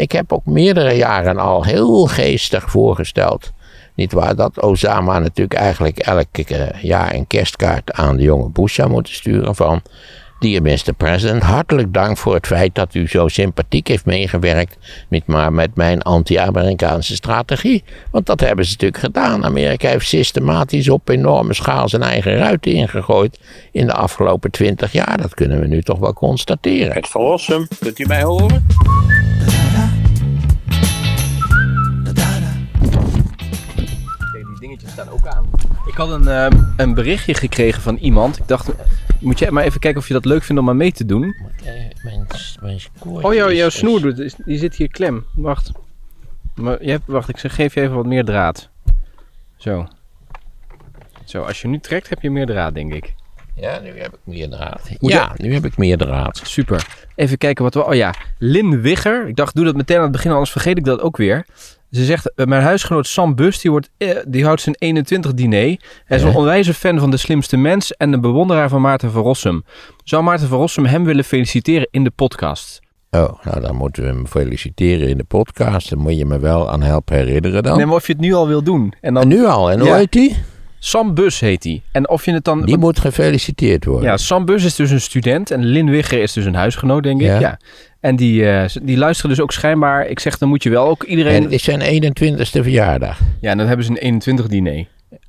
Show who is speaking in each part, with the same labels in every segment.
Speaker 1: Ik heb ook meerdere jaren al heel geestig voorgesteld. Niet waar dat Osama natuurlijk eigenlijk elke eh, jaar een kerstkaart aan de jonge Bush zou moeten sturen van... Dear Mr. President, hartelijk dank voor het feit dat u zo sympathiek heeft meegewerkt met, maar met mijn anti-Amerikaanse strategie. Want dat hebben ze natuurlijk gedaan. Amerika heeft systematisch op enorme schaal zijn eigen ruiten ingegooid in de afgelopen twintig jaar. Dat kunnen we nu toch wel constateren.
Speaker 2: Het verlossen, kunt u mij horen?
Speaker 3: die dingetjes staan ook aan. Ik had een, ehm, een berichtje gekregen van iemand. Ik dacht, moet jij maar even kijken of je dat leuk vindt om maar mee te doen.
Speaker 1: Mijn, mijn score
Speaker 3: Oh, jouw,
Speaker 1: is
Speaker 3: jouw snoer doet, is- die zit hier klem. Wacht. Maar, je hebt, wacht, ik zeg, geef je even wat meer draad. Zo. Zo, als je nu trekt, heb je meer draad, denk ik.
Speaker 1: Ja, nu heb ik meer draad.
Speaker 3: Moet
Speaker 1: ja, nu heb ik meer draad.
Speaker 3: Super. Even kijken wat we... Oh ja, Lin Wigger. Ik dacht, doe dat meteen aan het begin, anders vergeet ik dat ook weer. Ze zegt, eh, mijn huisgenoot Sam Bus, die, wordt, eh, die houdt zijn 21 diner. Hij is een onwijze fan van De Slimste Mens en een bewonderaar van Maarten van Rossum. Zou Maarten van Rossum hem willen feliciteren in de podcast?
Speaker 1: Oh, nou dan moeten we hem feliciteren in de podcast. Dan moet je me wel aan helpen herinneren dan.
Speaker 3: Nee, maar of je het nu al wil doen. En dan
Speaker 1: En nu al, en hoe
Speaker 3: Ja.
Speaker 1: heet die?
Speaker 3: Sam Bus heet hij. En of je het dan...
Speaker 1: Die moet gefeliciteerd worden.
Speaker 3: Ja, Sam Bus is dus een student en Lin Wigger is dus een huisgenoot, denk ik. Ja.
Speaker 1: Ja.
Speaker 3: En die, eh, die luisteren dus ook schijnbaar. Ik zeg, dan moet je wel ook iedereen...
Speaker 1: En het is zijn 21ste verjaardag.
Speaker 3: Ja, en dan hebben ze een 21 diner.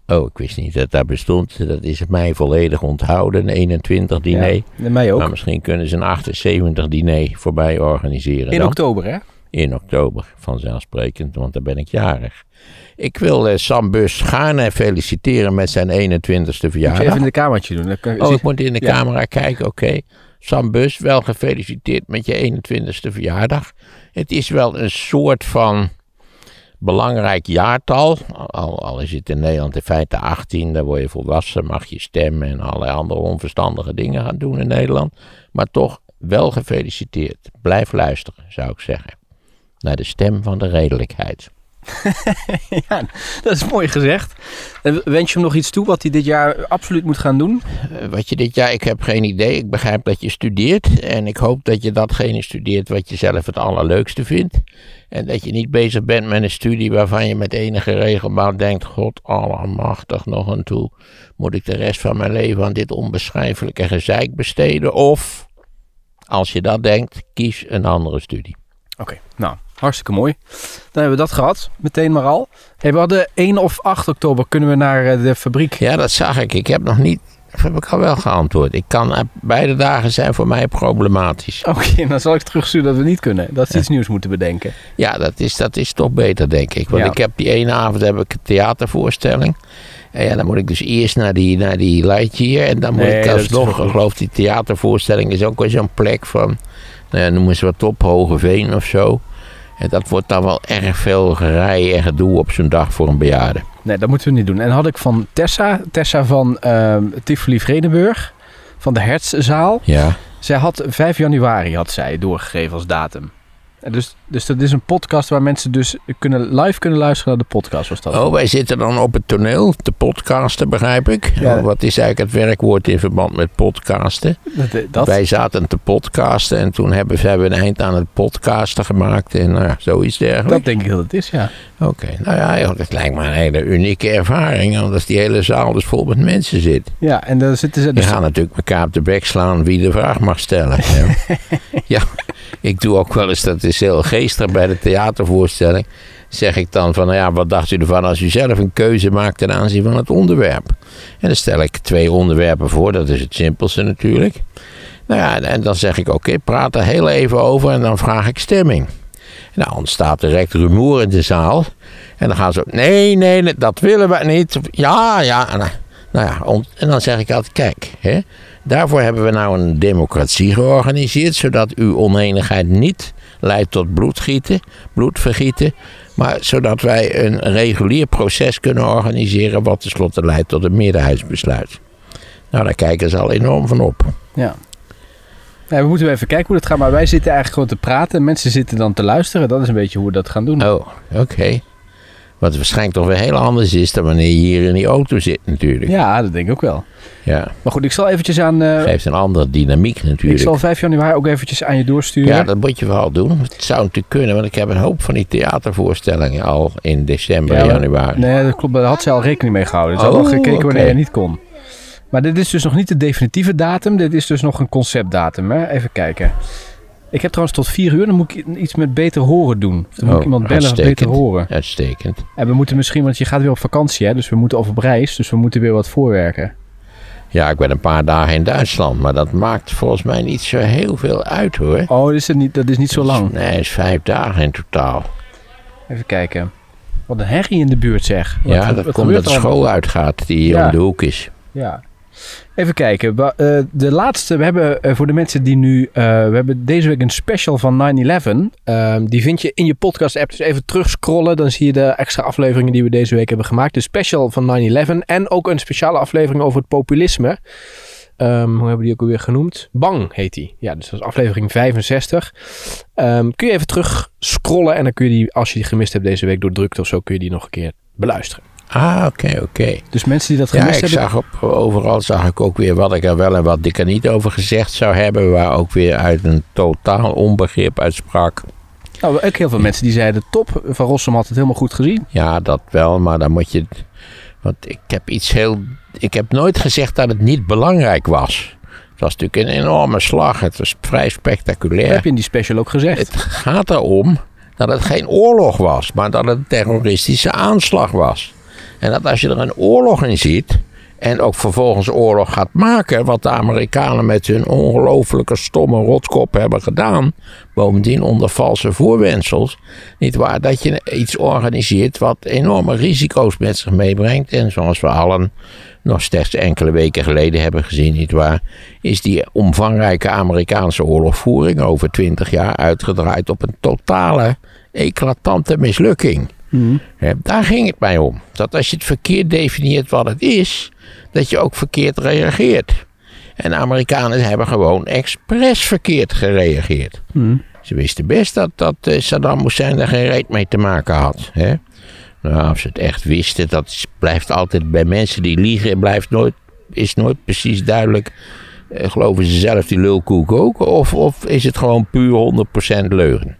Speaker 1: Oh, ik wist niet dat dat bestond. Dat is mij volledig onthouden, een 21 diner.
Speaker 3: Ja, mij ook.
Speaker 1: Maar misschien kunnen ze een 78 diner voorbij organiseren
Speaker 3: in
Speaker 1: dan.
Speaker 3: oktober, hè?
Speaker 1: In oktober, vanzelfsprekend, want dan ben ik jarig. Ik wil eh, Sam Bus gaarne feliciteren met zijn 21ste
Speaker 3: Moet je
Speaker 1: verjaardag.
Speaker 3: even in de kamertje doen. Dan kan,
Speaker 1: Oh, ik moet in de
Speaker 3: Ja.
Speaker 1: camera kijken, oké. Sam Bus, wel gefeliciteerd met je 21ste verjaardag. Het is wel een soort van belangrijk jaartal. Al, al is het in Nederland in feite 18, dan word je volwassen, mag je stemmen en allerlei andere onverstandige dingen gaan doen in Nederland. Maar toch wel gefeliciteerd. Blijf luisteren, zou ik zeggen. Naar de stem van de redelijkheid.
Speaker 3: ja, dat is mooi gezegd. En wens je hem nog iets toe wat hij dit jaar absoluut moet gaan doen?
Speaker 1: Eh, wat je dit jaar, ik heb geen idee. Ik begrijp dat je studeert. En ik hoop dat je datgene studeert wat je zelf het allerleukste vindt. En dat je niet bezig bent met een studie waarvan je met enige regelmaat denkt: God allemachtig nog aan toe. Moet ik de rest van mijn leven aan dit onbeschrijfelijke gezeik besteden? Of, als je dat denkt, kies een andere studie.
Speaker 3: Oké, nou, hartstikke mooi. Dan hebben we dat gehad, meteen maar al. Hey, we hadden 1 of 8 oktober kunnen we naar eh, de fabriek.
Speaker 1: Ja, dat zag ik. Ik heb nog niet. Of heb ik al wel geantwoord? Ik kan, eh, beide dagen zijn voor mij problematisch.
Speaker 3: Oké, dan zal ik terugsturen dat we niet kunnen. Dat ze iets nieuws moeten bedenken.
Speaker 1: Ja, dat is, dat is toch beter, denk ik. Want
Speaker 3: Ja.
Speaker 1: ik heb die ene avond heb ik een theatervoorstelling. En ja, dan moet ik dus eerst naar die, naar die Lightyear. En dan moet
Speaker 3: Nee,
Speaker 1: ik alsnog, ik geloof die theatervoorstelling is ook wel zo'n plek van... Nou ja, noemen ze wat op, Hogeveen of zo. En dat wordt dan wel erg veel gerij en gedoe op zo'n dag voor een bejaarde.
Speaker 3: Nee, dat moeten we niet doen. En had ik van Tessa, Tessa van Tivoli Vredenburg, van de Hertzzaal.
Speaker 1: Ja.
Speaker 3: Zij had 5 januari had zij doorgegeven als datum. Dus, dus dat is een podcast waar mensen dus kunnen, live kunnen luisteren naar de podcast. Was dat?
Speaker 1: Oh, wij zitten dan op het toneel te podcasten, begrijp ik.
Speaker 3: Ja.
Speaker 1: Oh, wat is eigenlijk het werkwoord in verband met podcasten?
Speaker 3: dat, dat?
Speaker 1: Wij zaten te podcasten en toen hebben ze hebben een eind aan het podcasten gemaakt en nou zoiets dergelijks.
Speaker 3: dat denk ik dat het is, ja.
Speaker 1: Oké, nou ja, joh, dat lijkt me een hele unieke ervaring, als die hele zaal dus vol met mensen zit.
Speaker 3: Ja, en dan zitten ze
Speaker 1: Die
Speaker 3: dus...
Speaker 1: gaan natuurlijk elkaar op de bek slaan wie de vraag mag stellen. Ja, ja ik doe ook wel eens, dat heel bij de theatervoorstelling. Zeg ik dan van, nou ja, wat dacht u ervan als u zelf een keuze maakt ten aanzien van het onderwerp? En dan stel ik twee onderwerpen voor, dat is het simpelste natuurlijk. Nou ja, en dan zeg ik, oké, praat er heel even over en dan vraag ik stemming. Nou, ontstaat direct rumoer in de zaal. En dan gaan ze, nee, nee, nee, dat willen we niet. Ja, ja. Nou ja, en dan zeg ik altijd, kijk, hè, daarvoor hebben we nou een democratie georganiseerd, zodat uw oneenigheid niet leidt tot bloedgieten, bloedvergieten, maar zodat wij een regulier proces kunnen organiseren, wat tenslotte leidt tot een meerderheidsbesluit. Nou, daar kijken ze al enorm van op.
Speaker 3: Ja. Ja, we moeten even kijken hoe dat gaat. Maar wij zitten eigenlijk gewoon te praten. en Mensen zitten dan te luisteren. Dat is een beetje hoe we dat gaan doen.
Speaker 1: Oh, oké. Wat waarschijnlijk toch weer heel anders is dan wanneer je hier in die auto zit natuurlijk.
Speaker 3: Ja, dat denk ik ook wel.
Speaker 1: Ja,
Speaker 3: Maar goed, ik zal eventjes aan... eh,
Speaker 1: geeft een andere dynamiek
Speaker 3: ik
Speaker 1: natuurlijk.
Speaker 3: zal 5 januari ook eventjes aan je doorsturen.
Speaker 1: Ja, dat moet je wel doen. Het zou natuurlijk kunnen, want ik heb een hoop van die theatervoorstellingen al in december,
Speaker 3: Ja,
Speaker 1: januari.
Speaker 3: Nee, dat klopt. Daar had ze al rekening mee gehouden. Ze
Speaker 1: Oh,
Speaker 3: hadden al gekeken wanneer je niet kon. Maar dit is dus nog niet de definitieve datum. Dit is dus nog een conceptdatum. Hè? Even kijken. Ik heb trouwens tot 4 uur. Dan moet ik iets met beter horen doen. Dan moet ik
Speaker 1: Oh,
Speaker 3: iemand bellen beter horen.
Speaker 1: Uitstekend.
Speaker 3: En we moeten misschien, want je gaat weer op vakantie. Hè? Dus we moeten op reis. Dus we moeten weer wat voorwerken.
Speaker 1: Ja, ik ben een paar dagen in Duitsland, maar dat maakt volgens mij niet zo heel veel uit hoor.
Speaker 3: Oh, dat is, het niet, dat is niet zo lang.
Speaker 1: Nee, het is vijf dagen in totaal.
Speaker 3: Even kijken. Wat een herrie in de buurt zeg. Wat-
Speaker 1: ja,
Speaker 3: wat
Speaker 1: dat komt dat de school uitgaat die hier
Speaker 3: Ja.
Speaker 1: om de hoek is.
Speaker 3: Ja. Even kijken. Eh, de laatste, we hebben eh, voor de mensen die nu... eh, we hebben deze week een special van 9-11. Ehm, die vind je in je podcast app. Dus even terugscrollen. Dan zie je de extra afleveringen die we deze week hebben gemaakt. De special van 9-11. En ook een speciale aflevering over het populisme. Ehm, hoe hebben die ook alweer genoemd? Bang heet die. Ja, dus dat is aflevering 65. Ehm, kun je even terug scrollen. En dan kun je die, als je die gemist hebt deze week door drukte of zo... kun je die nog een keer beluisteren.
Speaker 1: Ah, oké, oké.
Speaker 3: Dus mensen die dat
Speaker 1: Ja,
Speaker 3: gemist
Speaker 1: ik
Speaker 3: hebben...
Speaker 1: zag op, overal zag ik ook weer wat ik er wel en wat ik er niet over gezegd zou hebben. Waar ook weer uit een totaal onbegrip uitsprak.
Speaker 3: Nou, ook heel veel mensen die zeiden top. Van Rossum had het helemaal goed gezien.
Speaker 1: Ja, dat wel, maar dan moet je. Want ik heb iets heel. Ik heb nooit gezegd dat het niet belangrijk was. Het was natuurlijk een enorme slag. Het was vrij
Speaker 3: Dat
Speaker 1: spectaculair.
Speaker 3: heb je in die special ook gezegd.
Speaker 1: Het gaat erom dat het geen oorlog was, maar dat het een terroristische aanslag was. En dat als je er een oorlog in ziet. En ook vervolgens oorlog gaat maken. Wat de Amerikanen met hun ongelofelijke stomme rotkop hebben gedaan. Bovendien onder valse voorwendsels. Niet waar dat je iets organiseert wat enorme risico's met zich meebrengt. En zoals we allen nog slechts enkele weken geleden hebben gezien, niet waar, is die omvangrijke Amerikaanse oorlogvoering over twintig jaar uitgedraaid op een totale, eclatante mislukking. Hè, Daar ging het mij om. Dat als je het verkeerd definieert wat het is, dat je ook verkeerd reageert. En de Amerikanen hebben gewoon expres verkeerd gereageerd. Ze wisten best dat, dat eh, Saddam Hussein er geen reet mee te maken had. Hè? Nou, of ze het echt wisten, dat blijft altijd bij mensen die liegen, blijft nooit, is nooit precies duidelijk. Eh, geloven ze zelf die lulkoek ook? Of, of is het gewoon puur 100% leugen?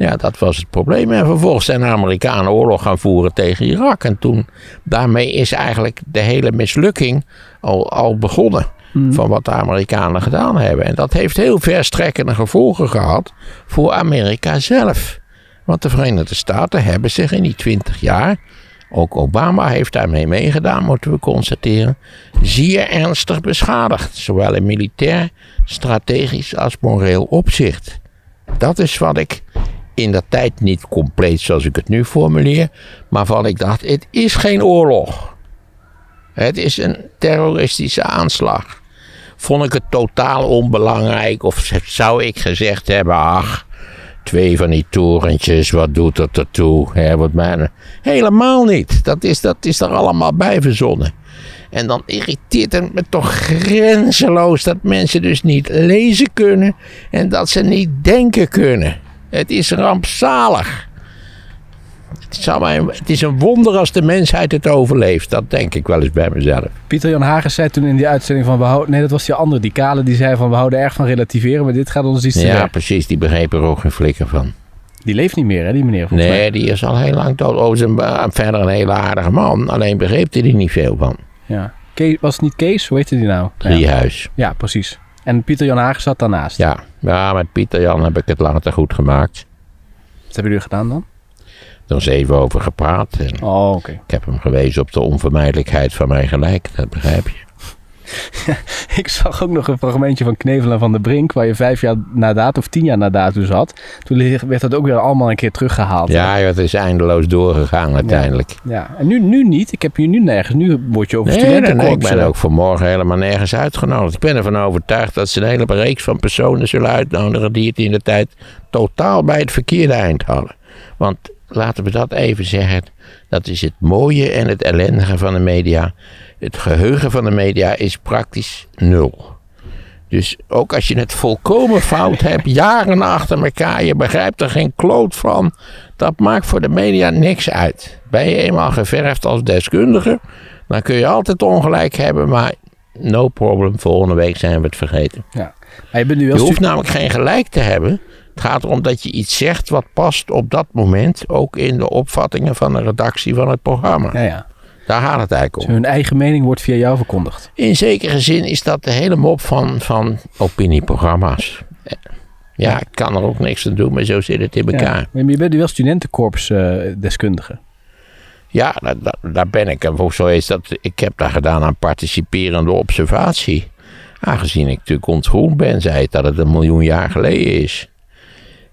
Speaker 1: Ja, dat was het probleem. En vervolgens zijn de Amerikanen oorlog gaan voeren tegen Irak. En toen, daarmee is eigenlijk de hele mislukking al, al begonnen. Van wat de Amerikanen gedaan hebben. En dat heeft heel verstrekkende gevolgen gehad voor Amerika zelf. Want de Verenigde Staten hebben zich in die 20 jaar, ook Obama heeft daarmee meegedaan, moeten we constateren, zeer ernstig beschadigd. Zowel in militair, strategisch als moreel opzicht. Dat is wat ik in dat tijd niet compleet zoals ik het nu formuleer, maar van ik dacht, het is geen oorlog. Het is een terroristische aanslag. Vond ik het totaal onbelangrijk of zou ik gezegd hebben, ach, twee van die torentjes, wat doet dat ertoe? Hè, wat helemaal niet. Dat is, dat is er allemaal bij verzonnen. En dan irriteert het me toch grenzeloos dat mensen dus niet lezen kunnen en dat ze niet denken kunnen. Het is rampzalig. Het, is een wonder als de mensheid het overleeft. Dat denk ik wel eens bij mezelf.
Speaker 3: Pieter Jan Hagen zei toen in die uitzending van... We houden, nee, dat was die andere, die kale, die zei van... We houden erg van relativeren, maar dit gaat ons iets te
Speaker 1: Ja, precies. Die begreep er ook geen flikker van.
Speaker 3: Die leeft niet meer, hè, die meneer. volgens mij.
Speaker 1: Nee, die is al heel lang dood. Oh, is een, eh, verder een hele aardige man. Alleen begreep hij er niet veel van.
Speaker 3: Ja. Kees, was het niet Kees? Hoe heette die nou? Ja.
Speaker 1: Driehuis.
Speaker 3: ja, precies. En Pieter Jan Hagen zat daarnaast.
Speaker 1: Ja. ja, met Pieter Jan heb ik het later goed gemaakt.
Speaker 3: Wat hebben jullie gedaan dan?
Speaker 1: Er is even over gepraat. En
Speaker 3: Oh, oké.
Speaker 1: ik heb hem gewezen op de onvermijdelijkheid van mijn gelijk. Dat begrijp je.
Speaker 3: Ik zag ook nog een fragmentje van Knevel en Van der Brink... waar je vijf jaar na datum of tien jaar na datum zat. Toen werd dat ook weer allemaal een keer teruggehaald.
Speaker 1: Ja, het is eindeloos doorgegaan uiteindelijk.
Speaker 3: Ja, en nu, nu niet. Ik heb je nu nergens. Nu word je over
Speaker 1: Nee, ik ben ook vanmorgen helemaal nergens uitgenodigd. Ik ben ervan overtuigd dat ze een hele reeks van personen zullen uitnodigen die het in de tijd totaal bij het verkeerde eind hadden. Want laten we dat even zeggen, dat is het mooie en het ellendige van de media. Het geheugen van de media is praktisch nul. Dus ook als je het volkomen fout hebt, jaren achter elkaar, je begrijpt er geen kloot van, dat maakt voor de media niks uit. Ben je eenmaal geverfd als deskundige, dan kun je altijd ongelijk hebben, maar no problem, volgende week zijn we het vergeten.
Speaker 3: Ja. Maar je bent nu wel
Speaker 1: Je hoeft namelijk geen gelijk te hebben. Het gaat erom dat je iets zegt wat past op dat moment, ook in de opvattingen van de redactie van het programma.
Speaker 3: Ja, ja.
Speaker 1: Daar gaat het eigenlijk om.
Speaker 3: Hun eigen mening wordt via jou verkondigd.
Speaker 1: In zekere zin is dat de hele mop van, van opinieprogramma's. Ja, ik kan er ook niks aan doen, maar zo zit het in elkaar.
Speaker 3: Ja. Maar je bent nu wel studentenkorpsdeskundige.
Speaker 1: Ja, daar, daar- ben ik. En voor zo is dat, ik heb daar gedaan aan participerende observatie. Aangezien ik natuurlijk ontgroend ben, zei het dat het een miljoen jaar geleden is.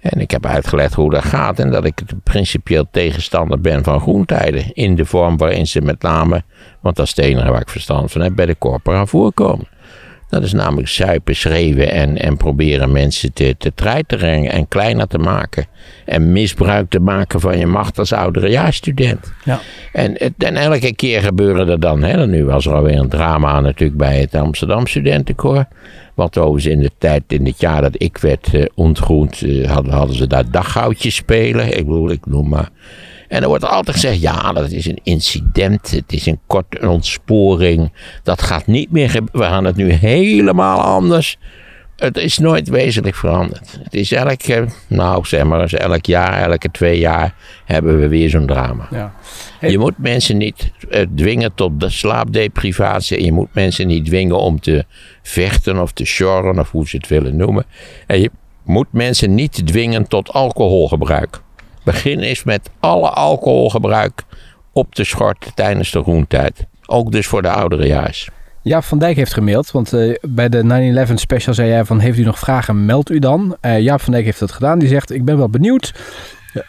Speaker 1: En ik heb uitgelegd hoe dat gaat en dat ik principieel tegenstander ben van groentijden. In de vorm waarin ze met name, want dat is het enige waar ik verstand van heb, bij de corpora voorkomen. Dat is namelijk zuipen, schreeuwen en, en proberen mensen te, te treiteren en kleiner te maken. En misbruik te maken van je macht als ouderejaarsstudent.
Speaker 3: Ja.
Speaker 1: En, en elke keer gebeuren er dan, hè, nu was er alweer een drama natuurlijk bij het Amsterdam Studentenkoor. Want overigens in de tijd, in het jaar dat ik werd eh, ontgroend, eh, hadden, hadden ze daar daghoutjes spelen. Ik bedoel, ik noem maar. En er wordt altijd gezegd, ja, dat is een incident, het is een korte ontsporing. Dat gaat niet meer gebeuren, we gaan het nu helemaal anders. Het is nooit wezenlijk veranderd. Het is elk, nou zeg maar eens elk jaar, elke twee jaar hebben we weer zo'n drama.
Speaker 3: Ja. Hey.
Speaker 1: Je moet mensen niet eh, dwingen tot de slaapdeprivatie. En je moet mensen niet dwingen om te vechten of te sjorren of hoe ze het willen noemen. En je moet mensen niet dwingen tot alcoholgebruik. Begin eens met alle alcoholgebruik op te schorten tijdens de groentijd. Ook dus voor de ouderejaars.
Speaker 3: Jaap van Dijk heeft gemaild, want eh, bij de 9-11 special zei jij van heeft u nog vragen, meld u dan. Eh, Jaap van Dijk heeft dat gedaan. Die zegt ik ben wel benieuwd.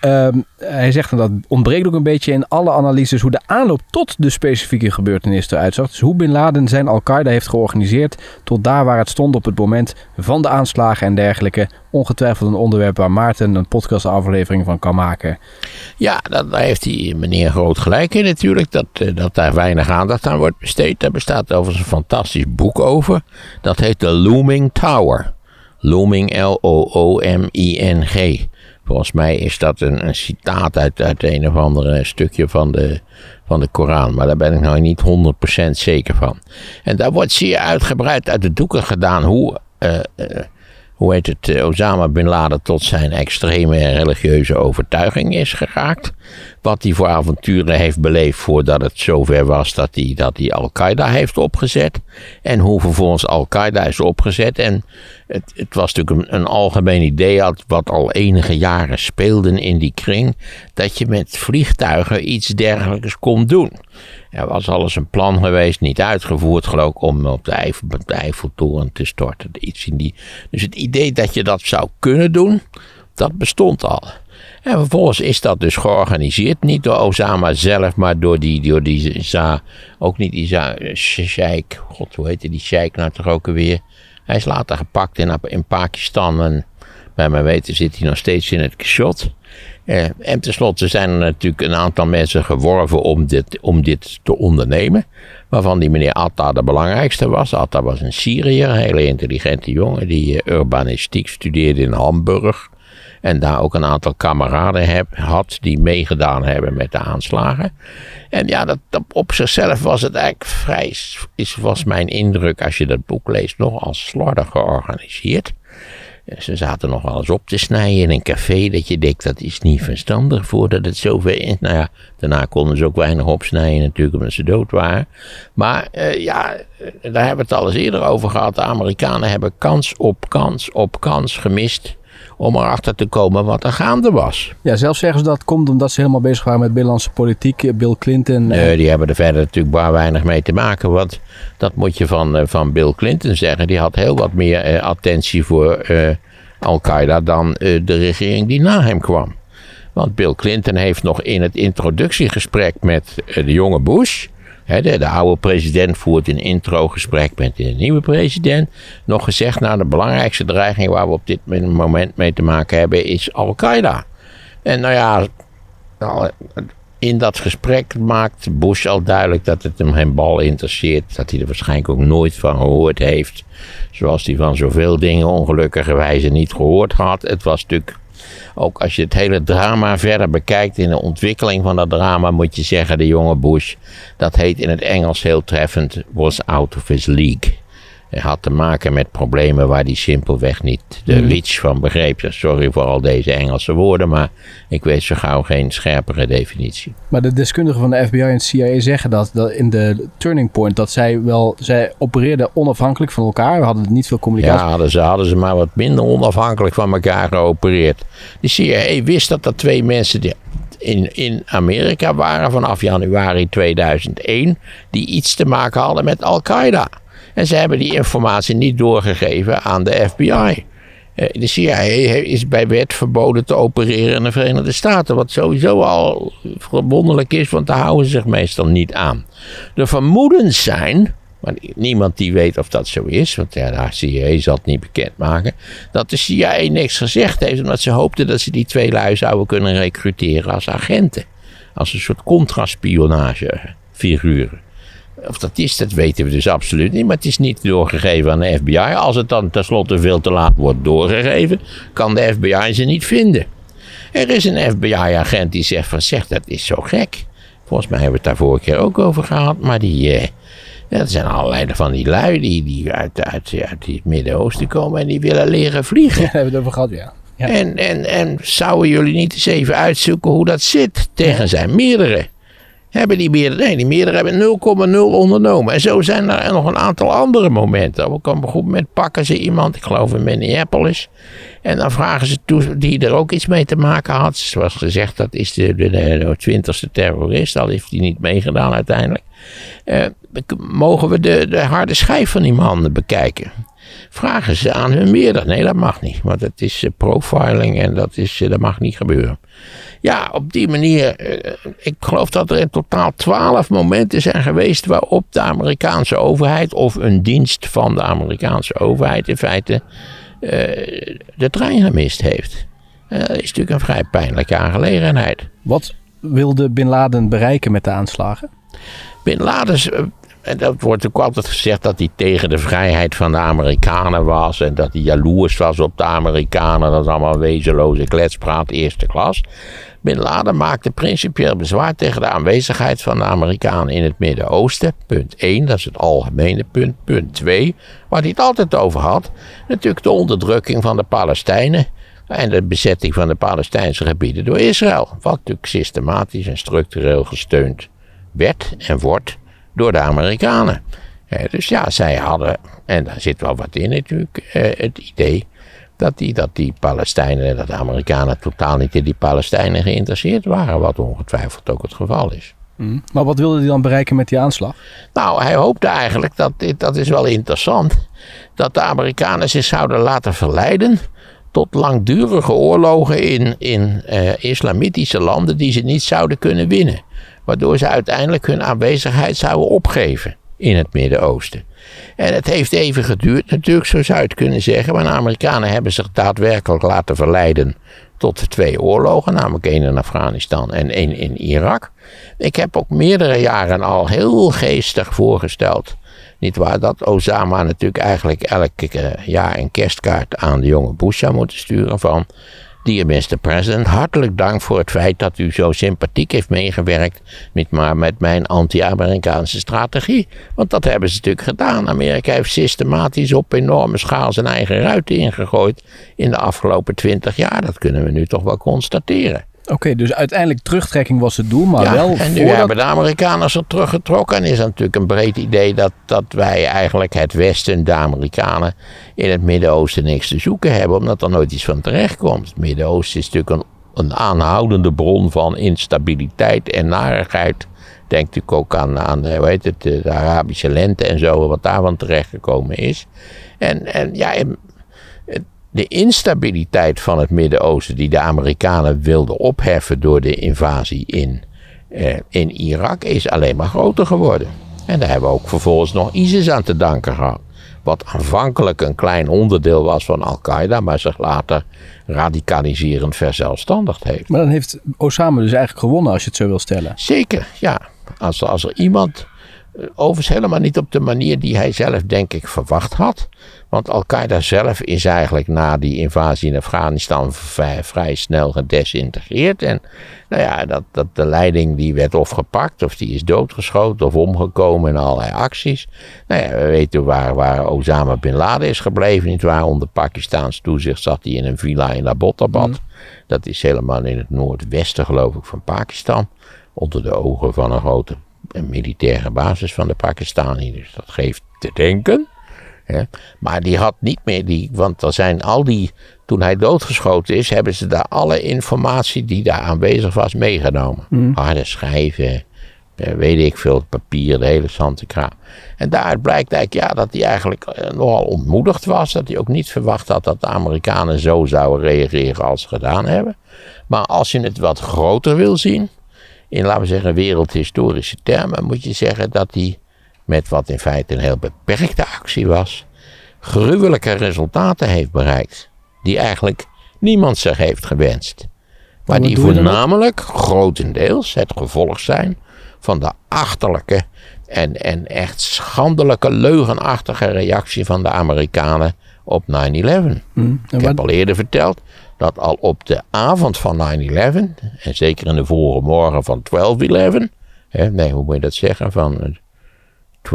Speaker 3: Ehm, hij zegt dat ontbreekt ook een beetje in alle analyses hoe de aanloop tot de specifieke gebeurtenis eruit zag. Dus hoe Bin Laden zijn Al-Qaeda heeft georganiseerd tot daar waar het stond op het moment van de aanslagen en dergelijke. Ongetwijfeld een onderwerp waar Maarten een podcastaflevering van kan maken.
Speaker 1: Ja, dat, daar heeft die meneer Groot gelijk in natuurlijk. Dat, eh, dat daar weinig aandacht aan wordt besteed. Daar bestaat overigens een fantastisch boek over. Dat heet The Looming Tower. Looming L-O-O-M-I-N-G. Volgens mij is dat een, een citaat uit, uit een of ander stukje van de, van de Koran. Maar daar ben ik nou niet 100% zeker van. En daar wordt zeer uitgebreid uit de doeken gedaan hoe... eh, eh, hoe heet het, eh, Osama Bin Laden tot zijn extreme religieuze overtuiging is geraakt. Wat hij voor avonturen heeft beleefd voordat het zover was dat hij, dat hij Al-Qaeda heeft opgezet. En hoe vervolgens Al-Qaeda is opgezet. En het, het was natuurlijk een, een algemeen idee wat al enige jaren speelde in die kring. Dat je met vliegtuigen iets dergelijks kon doen. Er was alles een plan geweest, niet uitgevoerd geloof ik, om op de, de Eiffeltoren te storten. Iets in die. Dus het idee dat je dat zou kunnen doen, dat bestond al. En vervolgens is dat dus georganiseerd, niet door Osama zelf, maar door die, door die ook niet die Za, Sheikh, god hoe heette die Sheikh nou toch ook alweer. Hij is later gepakt in, in Pakistan en bij mijn weten zit hij nog steeds in het kishot. Eh, en tenslotte zijn er natuurlijk een aantal mensen geworven om dit, om dit te ondernemen. Waarvan die meneer Atta de belangrijkste was. Atta was een Syriër, een hele intelligente jongen die eh, urbanistiek studeerde in Hamburg. En daar ook een aantal kameraden heb, had die meegedaan hebben met de aanslagen. En ja, dat, dat op zichzelf was het eigenlijk vrij, is, was mijn indruk als je dat boek leest, nogal slordig georganiseerd. Ze zaten nog wel eens op te snijden in een café. Dat je denkt, dat is niet verstandig voordat het zover is. Nou ja, daarna konden ze ook weinig opsnijden natuurlijk omdat ze dood waren. Maar uh, ja, daar hebben we het al eens eerder over gehad. De Amerikanen hebben kans op kans op kans gemist om erachter te komen wat er gaande was.
Speaker 3: Ja, zelfs zeggen ze dat komt omdat ze helemaal bezig waren met binnenlandse politiek. Bill Clinton.
Speaker 1: Nee, die hebben er verder natuurlijk maar weinig mee te maken. Want dat moet je van, van Bill Clinton zeggen. Die had heel wat meer uh, attentie voor uh, Al-Qaeda dan uh, de regering die na hem kwam. Want Bill Clinton heeft nog in het introductiegesprek met de jonge Bush... De, de, oude president voert een introgesprek met de nieuwe president. Nog gezegd, nou, de belangrijkste dreiging waar we op dit moment mee te maken hebben is Al-Qaeda. En nou ja, nou, in dat gesprek maakt Bush al duidelijk dat het hem geen bal interesseert. Dat hij er waarschijnlijk ook nooit van gehoord heeft. Zoals hij van zoveel dingen ongelukkigerwijze niet gehoord had. Het was natuurlijk ook als je het hele drama verder bekijkt in de ontwikkeling van dat drama, moet je zeggen: de jonge Bush, dat heet in het Engels heel treffend, was out of his league. Hij had te maken met problemen waar hij simpelweg niet de
Speaker 3: Mhm.
Speaker 1: reach van begreep. Sorry voor al deze Engelse woorden, maar ik weet zo gauw geen scherpere definitie.
Speaker 3: Maar de deskundigen van de FBI en CIA zeggen dat, dat in de turning point dat zij wel, zij opereerden onafhankelijk van elkaar. We hadden niet veel communicatie.
Speaker 1: Ja, hadden ze, hadden ze maar wat minder onafhankelijk van elkaar geopereerd. De CIA wist dat er twee mensen die in, in Amerika waren vanaf januari 2001 die iets te maken hadden met Al-Qaeda. En ze hebben die informatie niet doorgegeven aan de FBI. Eh, De CIA is bij wet verboden te opereren in de Verenigde Staten. Wat sowieso al verwonderlijk is, want daar houden ze zich meestal niet aan. De vermoedens zijn, maar niemand die weet of dat zo is, want de CIA zal het niet bekendmaken, dat de CIA niks gezegd heeft, omdat ze hoopten dat ze die twee lui zouden kunnen recruteren als agenten. Als een soort contraspionagefiguren. Of dat is, dat weten we dus absoluut niet. Maar het is niet doorgegeven aan de FBI. Als het dan tenslotte veel te laat wordt doorgegeven, kan de FBI ze niet vinden. Er is een FBI-agent die zegt van, zeg, dat is zo gek. Volgens mij hebben we het daar vorige keer ook over gehad. Maar die, eh, ja, er zijn allerlei van die lui die, die uit, uit, uit het Midden-Oosten komen en die willen leren vliegen.
Speaker 3: Daar hebben we het over gehad, ja. ja.
Speaker 1: En, en, en zouden jullie niet eens even uitzoeken hoe dat zit tegen zijn meerdere? Hebben die meerdere, nee, die meerdere hebben 0,0 ondernomen. En zo zijn er nog een aantal andere momenten. Op een goed moment pakken ze iemand, ik geloof in Minneapolis. En dan vragen ze toe, die er ook iets mee te maken had. Zoals gezegd, dat is de, de, de, twintigste terrorist, al heeft hij niet meegedaan uiteindelijk. Eh, mogen we de, de harde schijf van die man bekijken? Vragen ze aan hun meerdere. Nee, dat mag niet. Want het is eh, profiling en dat, is, eh, dat mag niet gebeuren. Ja, op die manier. eh, ik geloof dat er in totaal twaalf momenten zijn geweest waarop de Amerikaanse overheid of een dienst van de Amerikaanse overheid in feite de trein gemist heeft. Dat is natuurlijk een vrij pijnlijke aangelegenheid.
Speaker 3: Wat wilde Bin Laden bereiken met de aanslagen?
Speaker 1: Bin Laden, en dat wordt ook altijd gezegd dat hij tegen de vrijheid van de Amerikanen was. En dat hij jaloers was op de Amerikanen. Dat is allemaal wezenloze kletspraat, eerste klas. Bin Laden maakte principieel bezwaar tegen de aanwezigheid van de Amerikanen in het Midden-Oosten. Punt 1, dat is het algemene punt. Punt 2, waar hij het altijd over had. Natuurlijk de onderdrukking van de Palestijnen. En de bezetting van de Palestijnse gebieden door Israël. Wat natuurlijk systematisch en structureel gesteund werd en wordt door de Amerikanen. Eh, dus ja, zij hadden, en daar zit wel wat in natuurlijk, eh, het idee dat die, dat die Palestijnen en dat de Amerikanen totaal niet in die Palestijnen geïnteresseerd waren. Wat ongetwijfeld ook het geval is.
Speaker 3: Maar wat wilde hij dan bereiken met die aanslag?
Speaker 1: Nou, hij hoopte eigenlijk, dat, dit, dat is wel interessant, dat de Amerikanen zich zouden laten verleiden tot langdurige oorlogen in, in eh, islamitische landen die ze niet zouden kunnen winnen. Waardoor ze uiteindelijk hun aanwezigheid zouden opgeven in het Midden-Oosten. En het heeft even geduurd, natuurlijk, zo zou je het kunnen zeggen. Maar de Amerikanen hebben zich daadwerkelijk laten verleiden tot twee oorlogen, namelijk één in Afghanistan en één in Irak. Ik heb ook meerdere jaren al heel geestig voorgesteld. Niet waar dat Osama natuurlijk eigenlijk elk eh, jaar een kerstkaart aan de jonge Bush zou moeten sturen van... Dear Mr. President, hartelijk dank voor het feit dat u zo sympathiek heeft meegewerkt met, maar met mijn anti-Amerikaanse strategie. Want dat hebben ze natuurlijk gedaan. Amerika heeft systematisch op enorme schaal zijn eigen ruiten ingegooid in de afgelopen twintig jaar. Dat kunnen we nu toch wel constateren.
Speaker 3: Oké, dus uiteindelijk terugtrekking was het doel, maar
Speaker 1: Ja,
Speaker 3: wel
Speaker 1: en nu
Speaker 3: voordat...
Speaker 1: hebben de Amerikanen zich teruggetrokken. En is natuurlijk een breed idee dat, dat wij eigenlijk het Westen, de Amerikanen, in het Midden-Oosten niks te zoeken hebben. Omdat er nooit iets van terecht komt. Het Midden-Oosten is natuurlijk een, een aanhoudende bron van instabiliteit en narigheid. Denk natuurlijk ook aan, aan eh, hoe heet het, de Arabische lente en zo, wat daarvan terechtgekomen is. En, en ja, de instabiliteit van het Midden-Oosten, die de Amerikanen wilden opheffen door de invasie in, eh, in Irak, is alleen maar groter geworden. En daar hebben we ook vervolgens nog ISIS aan te danken gehad. wat aanvankelijk een klein onderdeel was van Al-Qaeda, maar zich later radicaliserend verzelfstandigd heeft.
Speaker 3: Maar dan heeft Osama dus eigenlijk gewonnen als je het zo wil stellen.
Speaker 1: Zeker, ja. Als, als er iemand, overigens helemaal niet op de manier die hij zelf denk ik verwacht had. Want Al-Qaeda zelf is eigenlijk na die invasie in Afghanistan vrij, vrij snel gedesintegreerd. En nou ja, dat, dat de leiding die werd of gepakt, of die is doodgeschoten of omgekomen in allerlei acties. Nou ja, we weten waar, waar Osama Bin Laden is gebleven. Niet waar, onder Pakistaans toezicht zat hij in een villa in Abbottabad. Mm. Dat is helemaal in het noordwesten geloof ik van Pakistan. Onder de ogen van een grote militaire basis van de Pakistani. Dus dat geeft te denken. Maar die had niet meer die, want er zijn al die, toen hij doodgeschoten is, hebben ze daar alle informatie die daar aanwezig was meegenomen. Mm. Harde schijven, eh, weet ik veel, papier, de hele kraam. En daaruit blijkt eigenlijk ja, dat hij eigenlijk eh, nogal ontmoedigd was. Dat hij ook niet verwacht had dat de Amerikanen zo zouden reageren als ze gedaan hebben. Maar als je het wat groter wil zien, in laten we zeggen wereldhistorische termen, moet je zeggen dat hij met wat in feite een heel beperkte actie was, gruwelijke resultaten heeft bereikt. Die eigenlijk niemand zich heeft gewenst. Maar die voornamelijk grotendeels het gevolg zijn van de achterlijke en, en echt schandelijke, leugenachtige reactie van de Amerikanen op 9-11. Hmm, Ik heb al eerder verteld dat al op de avond van 9-11, en zeker in de vorige morgen van 12-11, nee, hoe moet je dat zeggen, van 12-9,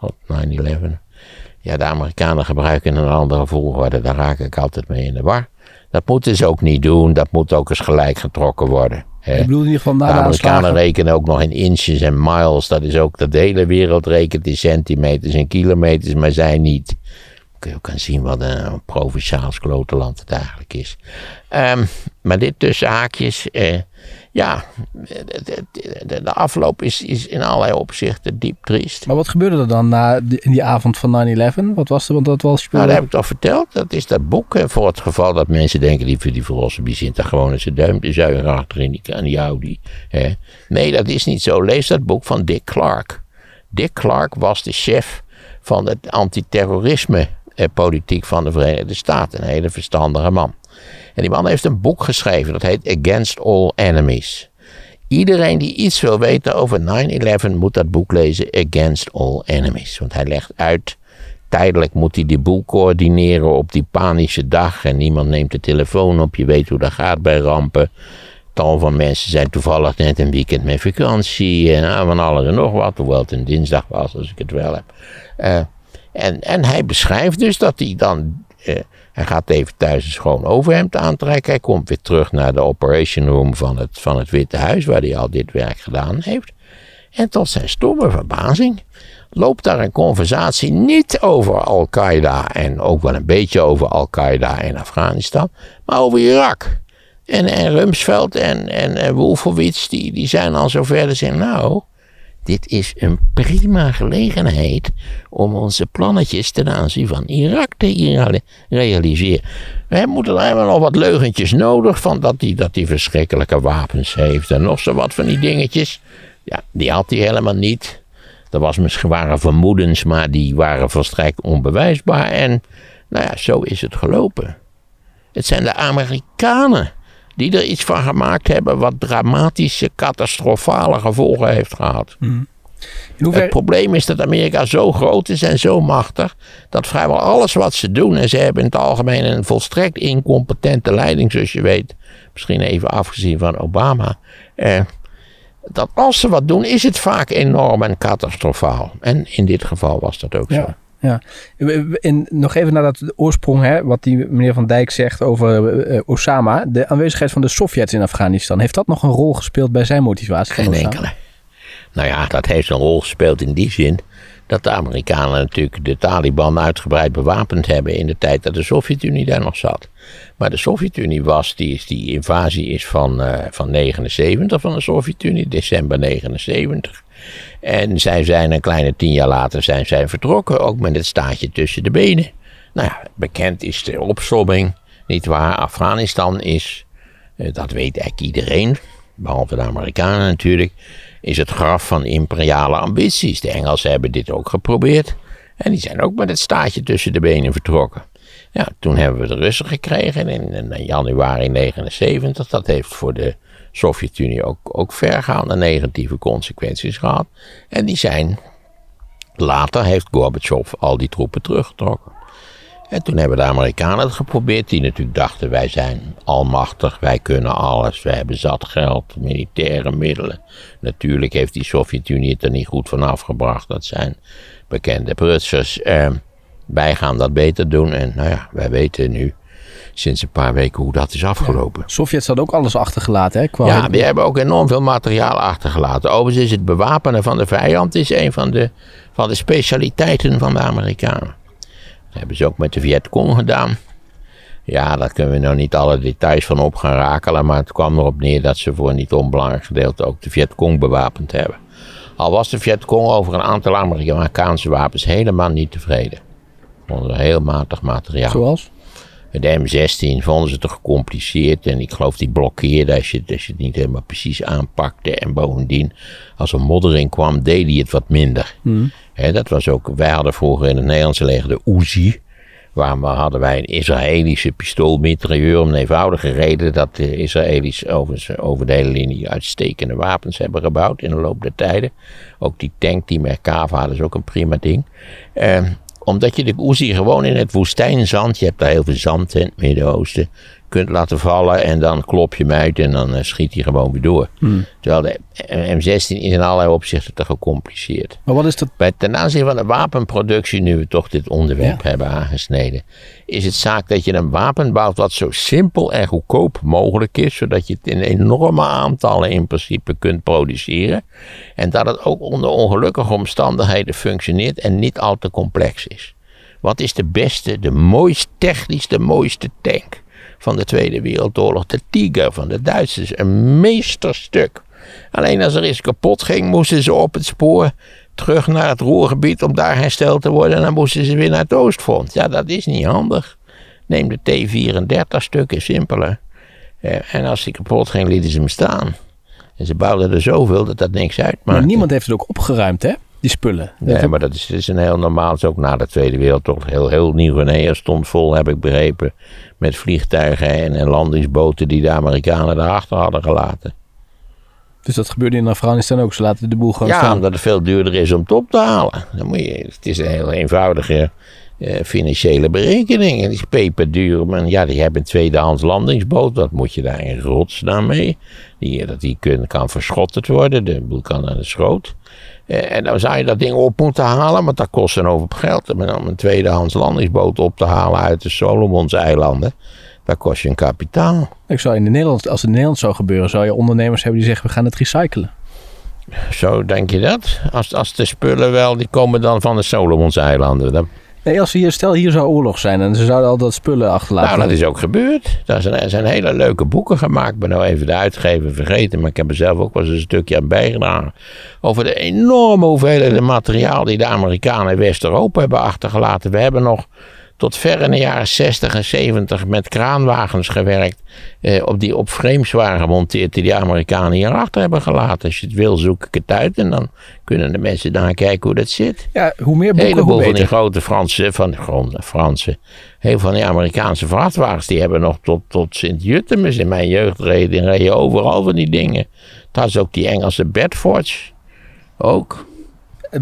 Speaker 1: op 9-11. Ja, de Amerikanen gebruiken een andere volgorde, daar raak ik altijd mee in de war. Dat moeten ze ook niet doen, dat moet ook eens gelijk getrokken worden.
Speaker 3: Hè. Ik bedoel in ieder geval na
Speaker 1: de, de Amerikanen rekenen ook nog in inches en miles, dat is ook dat de hele wereld rekent in centimeters en kilometers, maar zij niet. Kun je ook zien wat een provinciaals klotenland het eigenlijk is. Um, maar dit tussen haakjes, eh, ja, de, de, de, afloop is, is in allerlei opzichten diep triest.
Speaker 3: Maar wat gebeurde er dan na die, in die avond van 9-11? Wat was er? Want dat was
Speaker 1: Nou, dat heb ik toch verteld. Dat is dat boek. voor het geval dat mensen denken, die, die verlossen, die zit daar gewoon in zijn duim te zuigen achter in die, aan die Audi. Hè. Nee, dat is niet zo. Lees dat boek van Dick Clark. Dick Clark was de chef van het antiterrorisme eh, politiek van de Verenigde Staten. Een hele verstandige man. En die man heeft een boek geschreven, dat heet Against All Enemies. Iedereen die iets wil weten over 9-11 moet dat boek lezen, Against All Enemies. Want hij legt uit, tijdelijk moet hij die boel coördineren op die panische dag. En niemand neemt de telefoon op, je weet hoe dat gaat bij rampen. Tal van mensen zijn toevallig net een weekend met vakantie en ah, van alles en nog wat. Hoewel het een dinsdag was, als ik het wel heb. Uh, en, en hij beschrijft dus dat hij dan uh, hij gaat even thuis een schoon overhemd aantrekken. Hij komt weer terug naar de operation room van het, van het Witte Huis, waar hij al dit werk gedaan heeft. En tot zijn stomme verbazing loopt daar een conversatie niet over Al-Qaeda en ook wel een beetje over Al-Qaeda in Afghanistan, maar over Irak. En, en Rumsfeld en, en, en Wolfowitz, die, die zijn al zover. Ze nou, dit is een prima gelegenheid om onze plannetjes ten aanzien van Irak te realiseren. We moeten hebben nog wat leugentjes nodig van dat hij dat die verschrikkelijke wapens heeft en nog zo wat van die dingetjes. Ja, die had hij helemaal niet. Er was misschien waren vermoedens, maar die waren volstrekt onbewijsbaar. En nou ja, zo is het gelopen. Het zijn de Amerikanen die er iets van gemaakt hebben wat dramatische, catastrofale gevolgen heeft gehad. Mm. Het probleem is dat Amerika zo groot is en zo machtig, dat vrijwel alles wat ze doen, en ze hebben in het algemeen een volstrekt incompetente leiding, zoals je weet, misschien even afgezien van Obama, eh, dat als ze wat doen, is het vaak enorm en catastrofaal. En in dit geval was dat ook zo.
Speaker 3: Ja, en nog even naar dat oorsprong, hè, wat die meneer Van Dijk zegt over uh, Osama. De aanwezigheid van de Sovjets in Afghanistan. Heeft dat nog een rol gespeeld bij zijn motivatie?
Speaker 1: Geen enkele. Nou ja, dat heeft een rol gespeeld in die zin dat de Amerikanen natuurlijk de Taliban uitgebreid bewapend hebben in de tijd dat de Sovjet-Unie daar nog zat. Maar de Sovjet-Unie was, die, die invasie is van, uh, van 79 van de Sovjet-Unie, december 79. En zij zijn een kleine tien jaar later zijn zij vertrokken, ook met het staatje tussen de benen. Nou ja, bekend is de opsomming, niet waar? Afghanistan is, eh, dat weet eigenlijk iedereen, behalve de Amerikanen natuurlijk, is het graf van imperiale ambities. De Engelsen hebben dit ook geprobeerd. En die zijn ook met het staartje tussen de benen vertrokken. Ja, toen hebben we de Russen gekregen in, in januari 79. Dat heeft voor de Sovjet-Unie ook, ook vergaande negatieve consequenties gehad. En die zijn, later heeft Gorbachev al die troepen teruggetrokken. En toen hebben de Amerikanen het geprobeerd, die natuurlijk dachten: wij zijn almachtig, wij kunnen alles, wij hebben zat geld, militaire middelen. Natuurlijk heeft die Sovjet-Unie het er niet goed van afgebracht, dat zijn bekende prutsers. Eh, wij gaan dat beter doen en nou ja, wij weten nu sinds een paar weken hoe dat is afgelopen.
Speaker 3: Ja, Sovjets hadden ook alles achtergelaten, hè?
Speaker 1: Qua ja, die hebben ook enorm veel materiaal achtergelaten. Overigens is het bewapenen van de vijand is een van de, van de specialiteiten van de Amerikanen. Dat hebben ze ook met de Vietcong gedaan. Ja, daar kunnen we nog niet alle details van op gaan rakelen, maar het kwam erop neer dat ze voor een niet onbelangrijk gedeelte ook de Vietcong bewapend hebben. Al was de Vietcong over een aantal Amerikaanse wapens helemaal niet tevreden. Vonden ze heel matig materiaal.
Speaker 3: Zoals?
Speaker 1: De M16 vonden ze te gecompliceerd en ik geloof die blokkeerde als je, als je het niet helemaal precies aanpakte. En bovendien, als er moddering kwam, deed hij het wat minder.
Speaker 3: Hmm.
Speaker 1: dat was ook, wij hadden vroeger in het Nederlandse leger de Uzi. Waar hadden wij een Israëlische pistoolmitrailleur om een eenvoudige reden dat de Israëli's over, over de hele linie uitstekende wapens hebben gebouwd in de loop der tijden. Ook die tank, die Merkava, dat is ook een prima ding. Uh, omdat je de Uzi gewoon in het woestijnzand, je hebt daar heel veel zand in het Midden-Oosten, kunt laten vallen en dan klop je hem uit en dan eh, schiet hij gewoon weer door.
Speaker 3: Hmm.
Speaker 1: Terwijl de M16 is in allerlei opzichten te gecompliceerd.
Speaker 3: Maar wat is dat?
Speaker 1: Bij, ten aanzien van de wapenproductie, nu we toch dit onderwerp hebben aangesneden, is het zaak dat je een wapen bouwt wat zo simpel en goedkoop mogelijk is, zodat je het in enorme aantallen in principe kunt produceren. En dat het ook onder ongelukkige omstandigheden functioneert en niet al te complex is. Wat is de beste, de mooist technisch de mooiste tank? Van de Tweede Wereldoorlog. De Tiger van de Duitsers. Een meesterstuk. Alleen als er iets kapot ging, moesten ze op het spoor terug naar het Roergebied om daar hersteld te worden. En dan moesten ze weer naar het Oostfront. Ja, dat is niet handig. Neem de T-34 stukken, simpeler. En als die kapot ging, lieten ze hem staan. En ze bouwden er zoveel dat dat niks uitmaakte.
Speaker 3: Maar niemand heeft het ook opgeruimd, hè? Die spullen.
Speaker 1: Nee, maar dat is, is een heel normaal. Het is ook na de Tweede Wereldoorlog heel, heel Nieuw-Guinea stond vol, heb ik begrepen. Met vliegtuigen en, en landingsboten die de Amerikanen daarachter hadden gelaten.
Speaker 3: Dus dat gebeurde in Afghanistan ook. Ze laten de boel gewoon
Speaker 1: ja,
Speaker 3: staan.
Speaker 1: omdat het veel duurder is om het op te halen. Dan moet je, het is een heel eenvoudige eh, financiële berekening. En die is peperduur. Maar ja, die hebben een tweedehands landingsboot. Wat moet je daar in godsnaam mee? Die, dat die kun, kan verschotterd worden. De boel kan aan de schroot. Eh, en dan zou je dat ding op moeten halen, want dat kost een hoop geld. Om een tweedehands landingsboot op te halen uit de Solomonseilanden, dat kost je een kapitaal.
Speaker 3: Ik zou in de Nederland, als het in Nederland zou gebeuren, zou je ondernemers hebben die zeggen: we gaan het recyclen.
Speaker 1: Zo denk je dat? Als, als de spullen wel, die komen dan van de Solomonseilanden.
Speaker 3: Nee, als hier, stel hier zou oorlog zijn en ze zouden al dat spullen achterlaten.
Speaker 1: Nou, dat is ook gebeurd. Daar zijn, er zijn hele leuke boeken gemaakt. Ik ben nou even de uitgever vergeten, maar ik heb er zelf ook wel eens een stukje aan bijgedragen. Over de enorme hoeveelheden materiaal die de Amerikanen in West-Europa hebben achtergelaten. We hebben nog tot ver in de jaren 60 en 70 met kraanwagens gewerkt. Eh, op die op frames waren gemonteerd die de Amerikanen hierachter hebben gelaten. Als je het wil, zoek ik het uit en dan kunnen de mensen daar kijken hoe dat zit.
Speaker 3: Ja, hoe meer boeken,
Speaker 1: Heleboel
Speaker 3: hoe
Speaker 1: van
Speaker 3: beter.
Speaker 1: die grote Franse, van de Franse, heel van die Amerikaanse vrachtwagens, die hebben nog tot, tot Sint-Jutemus in mijn jeugd reden, reden overal van die dingen. Dat is ook die Engelse Bedfords. Ook.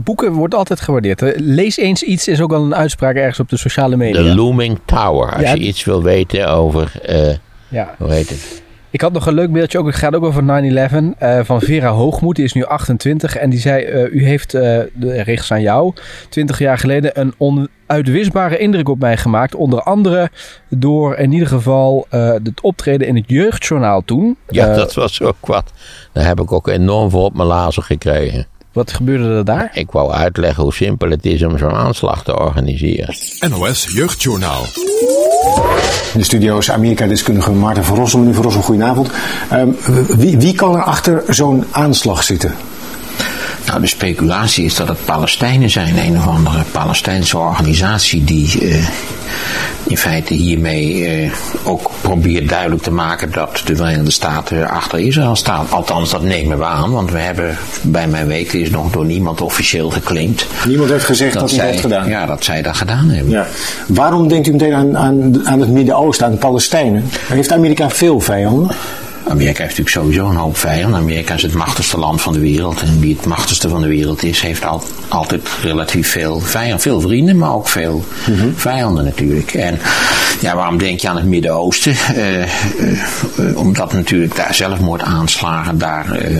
Speaker 3: Boeken wordt altijd gewaardeerd. Lees eens iets is ook al een uitspraak ergens op de sociale media.
Speaker 1: De Looming Tower. Als
Speaker 3: Ja.
Speaker 1: je iets wil weten over, eh,
Speaker 3: ja.
Speaker 1: hoe heet het?
Speaker 3: Ik had nog een leuk beeldje ook. Het gaat ook over 9-11. eh, van Vera Hoogmoed. Die is nu 28. En die zei: eh, U heeft, eh de rechts aan jou, 20 jaar geleden een onuitwisbare indruk op mij gemaakt. Onder andere door in ieder geval het optreden in het jeugdjournaal toen.
Speaker 1: Ja, dat was ook wat. Daar heb ik ook enorm veel op mijn lazen gekregen.
Speaker 3: Wat gebeurde er daar?
Speaker 1: Ik wou uitleggen hoe simpel het is om zo'n aanslag te organiseren.
Speaker 4: NOS Jeugdjournaal.
Speaker 5: In de studio is Amerika-deskundige Maarten van Rossum. Meneer van Rossum, goedenavond. Ehm, wie, wie kan er achter zo'n aanslag zitten?
Speaker 1: Nou, de speculatie is dat het Palestijnen zijn, een of andere Palestijnse organisatie die uh, in feite hiermee uh, ook probeert duidelijk te maken dat de Verenigde Staten achter Israël staan. Althans, dat nemen we aan, want we hebben bij mijn weten is nog door niemand officieel geclaimd.
Speaker 5: Niemand heeft gezegd dat, dat zij dat heeft gedaan.
Speaker 1: Ja, dat zij dat gedaan hebben. Ja.
Speaker 5: Waarom denkt u meteen aan, aan, aan het Midden-Oosten, aan de Palestijnen? Heeft Amerika veel vijanden?
Speaker 1: Amerika heeft natuurlijk sowieso een hoop vijanden. Amerika is het machtigste land van de wereld. En wie het machtigste van de wereld is, heeft al, altijd relatief veel vijanden. Veel vrienden, maar ook veel mhm. vijanden natuurlijk. En ja, waarom denk je aan het Midden-Oosten? Uh, uh, omdat natuurlijk daar zelfmoordaanslagen daar uh,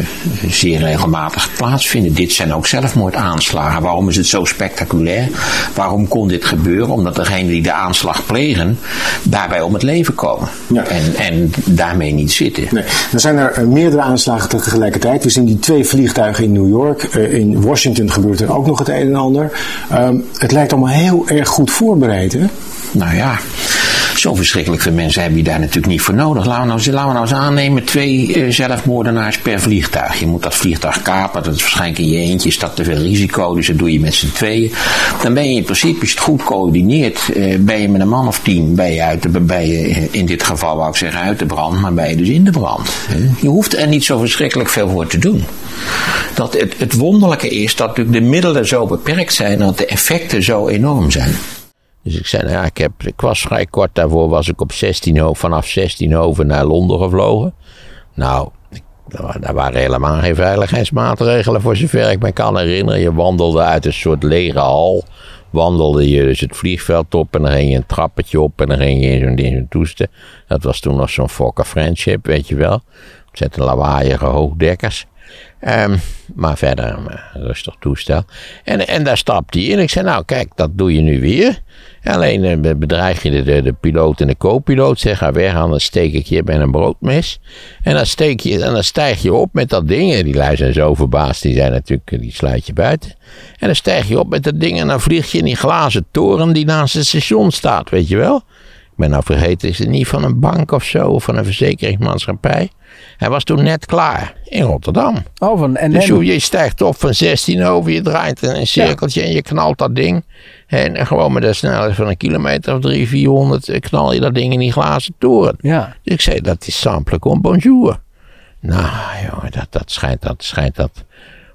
Speaker 1: zeer regelmatig plaatsvinden. Dit zijn ook zelfmoordaanslagen. Waarom is het zo spectaculair? Waarom kon dit gebeuren? Omdat degenen die de aanslag plegen, daarbij om het leven komen. Ja. En, en daarmee niet zitten.
Speaker 5: Nee. Er zijn er eh, meerdere aanslagen tegelijkertijd. We zien die twee vliegtuigen in New York. Uh, in Washington gebeurt er ook nog het een en ander. Um, het lijkt allemaal heel erg goed voorbereid, hè?
Speaker 1: Nou ja, zo verschrikkelijk veel mensen hebben je daar natuurlijk niet voor nodig. Laten we nou, laten we nou eens aannemen twee uh, zelfmoordenaars per vliegtuig. Je moet dat vliegtuig kapen, dat is waarschijnlijk in je eentje, is dat te veel risico, dus dat doe je met z'n tweeën. Dan ben je in principe, als het goed coördineert, uh, ben je met een man of tien, ben je, uit de, ben je in dit geval wou ik zeggen uit de brand, maar ben je dus in de brand. Je hoeft er niet zo verschrikkelijk veel voor te doen. Dat het, het wonderlijke is dat natuurlijk de middelen zo beperkt zijn, dat de effecten zo enorm zijn. Dus ik zei, nou ja, ik, heb, ik was vrij kort daarvoor, was ik op 16 vanaf 16 over naar Londen gevlogen. Nou, daar waren helemaal geen veiligheidsmaatregelen voor zover ik me kan herinneren. Je wandelde uit een soort lege hal, wandelde je dus het vliegveld op en dan ging je een trappetje op en dan ging je in zo'n ding toesten. Dat was toen nog zo'n Fokker Friendship, weet je wel. Ontzettend lawaaiige hoogdekkers. Um, maar verder een rustig toestel. En, en daar stapte hij in. Ik zei, nou kijk, dat doe je nu weer. Alleen uh, bedreig je de, de, piloot en de co-piloot. Zeg, ga weg, anders steek ik je bij een broodmes. En dan, steek je, en dan stijg je op met dat ding. En die lui zijn zo verbaasd, die zijn natuurlijk, die sluit je buiten. En dan stijg je op met dat ding en dan vlieg je in die glazen toren die naast het station staat, weet je wel. Ik ben nou vergeten, is het niet van een bank of zo, of van een verzekeringsmaatschappij? Hij was toen net klaar in Rotterdam.
Speaker 3: Oh, van, en,
Speaker 1: dus je stijgt op van 16 over, je draait een cirkeltje en je knalt dat ding. En gewoon met de snelheid van een kilometer of 300, 400 eh, knal je dat ding in die glazen toren.
Speaker 3: Ja.
Speaker 1: Dus ik zei, dat is sample comme bonjour. Nou, jongen, dat, dat, schijnt, dat schijnt dat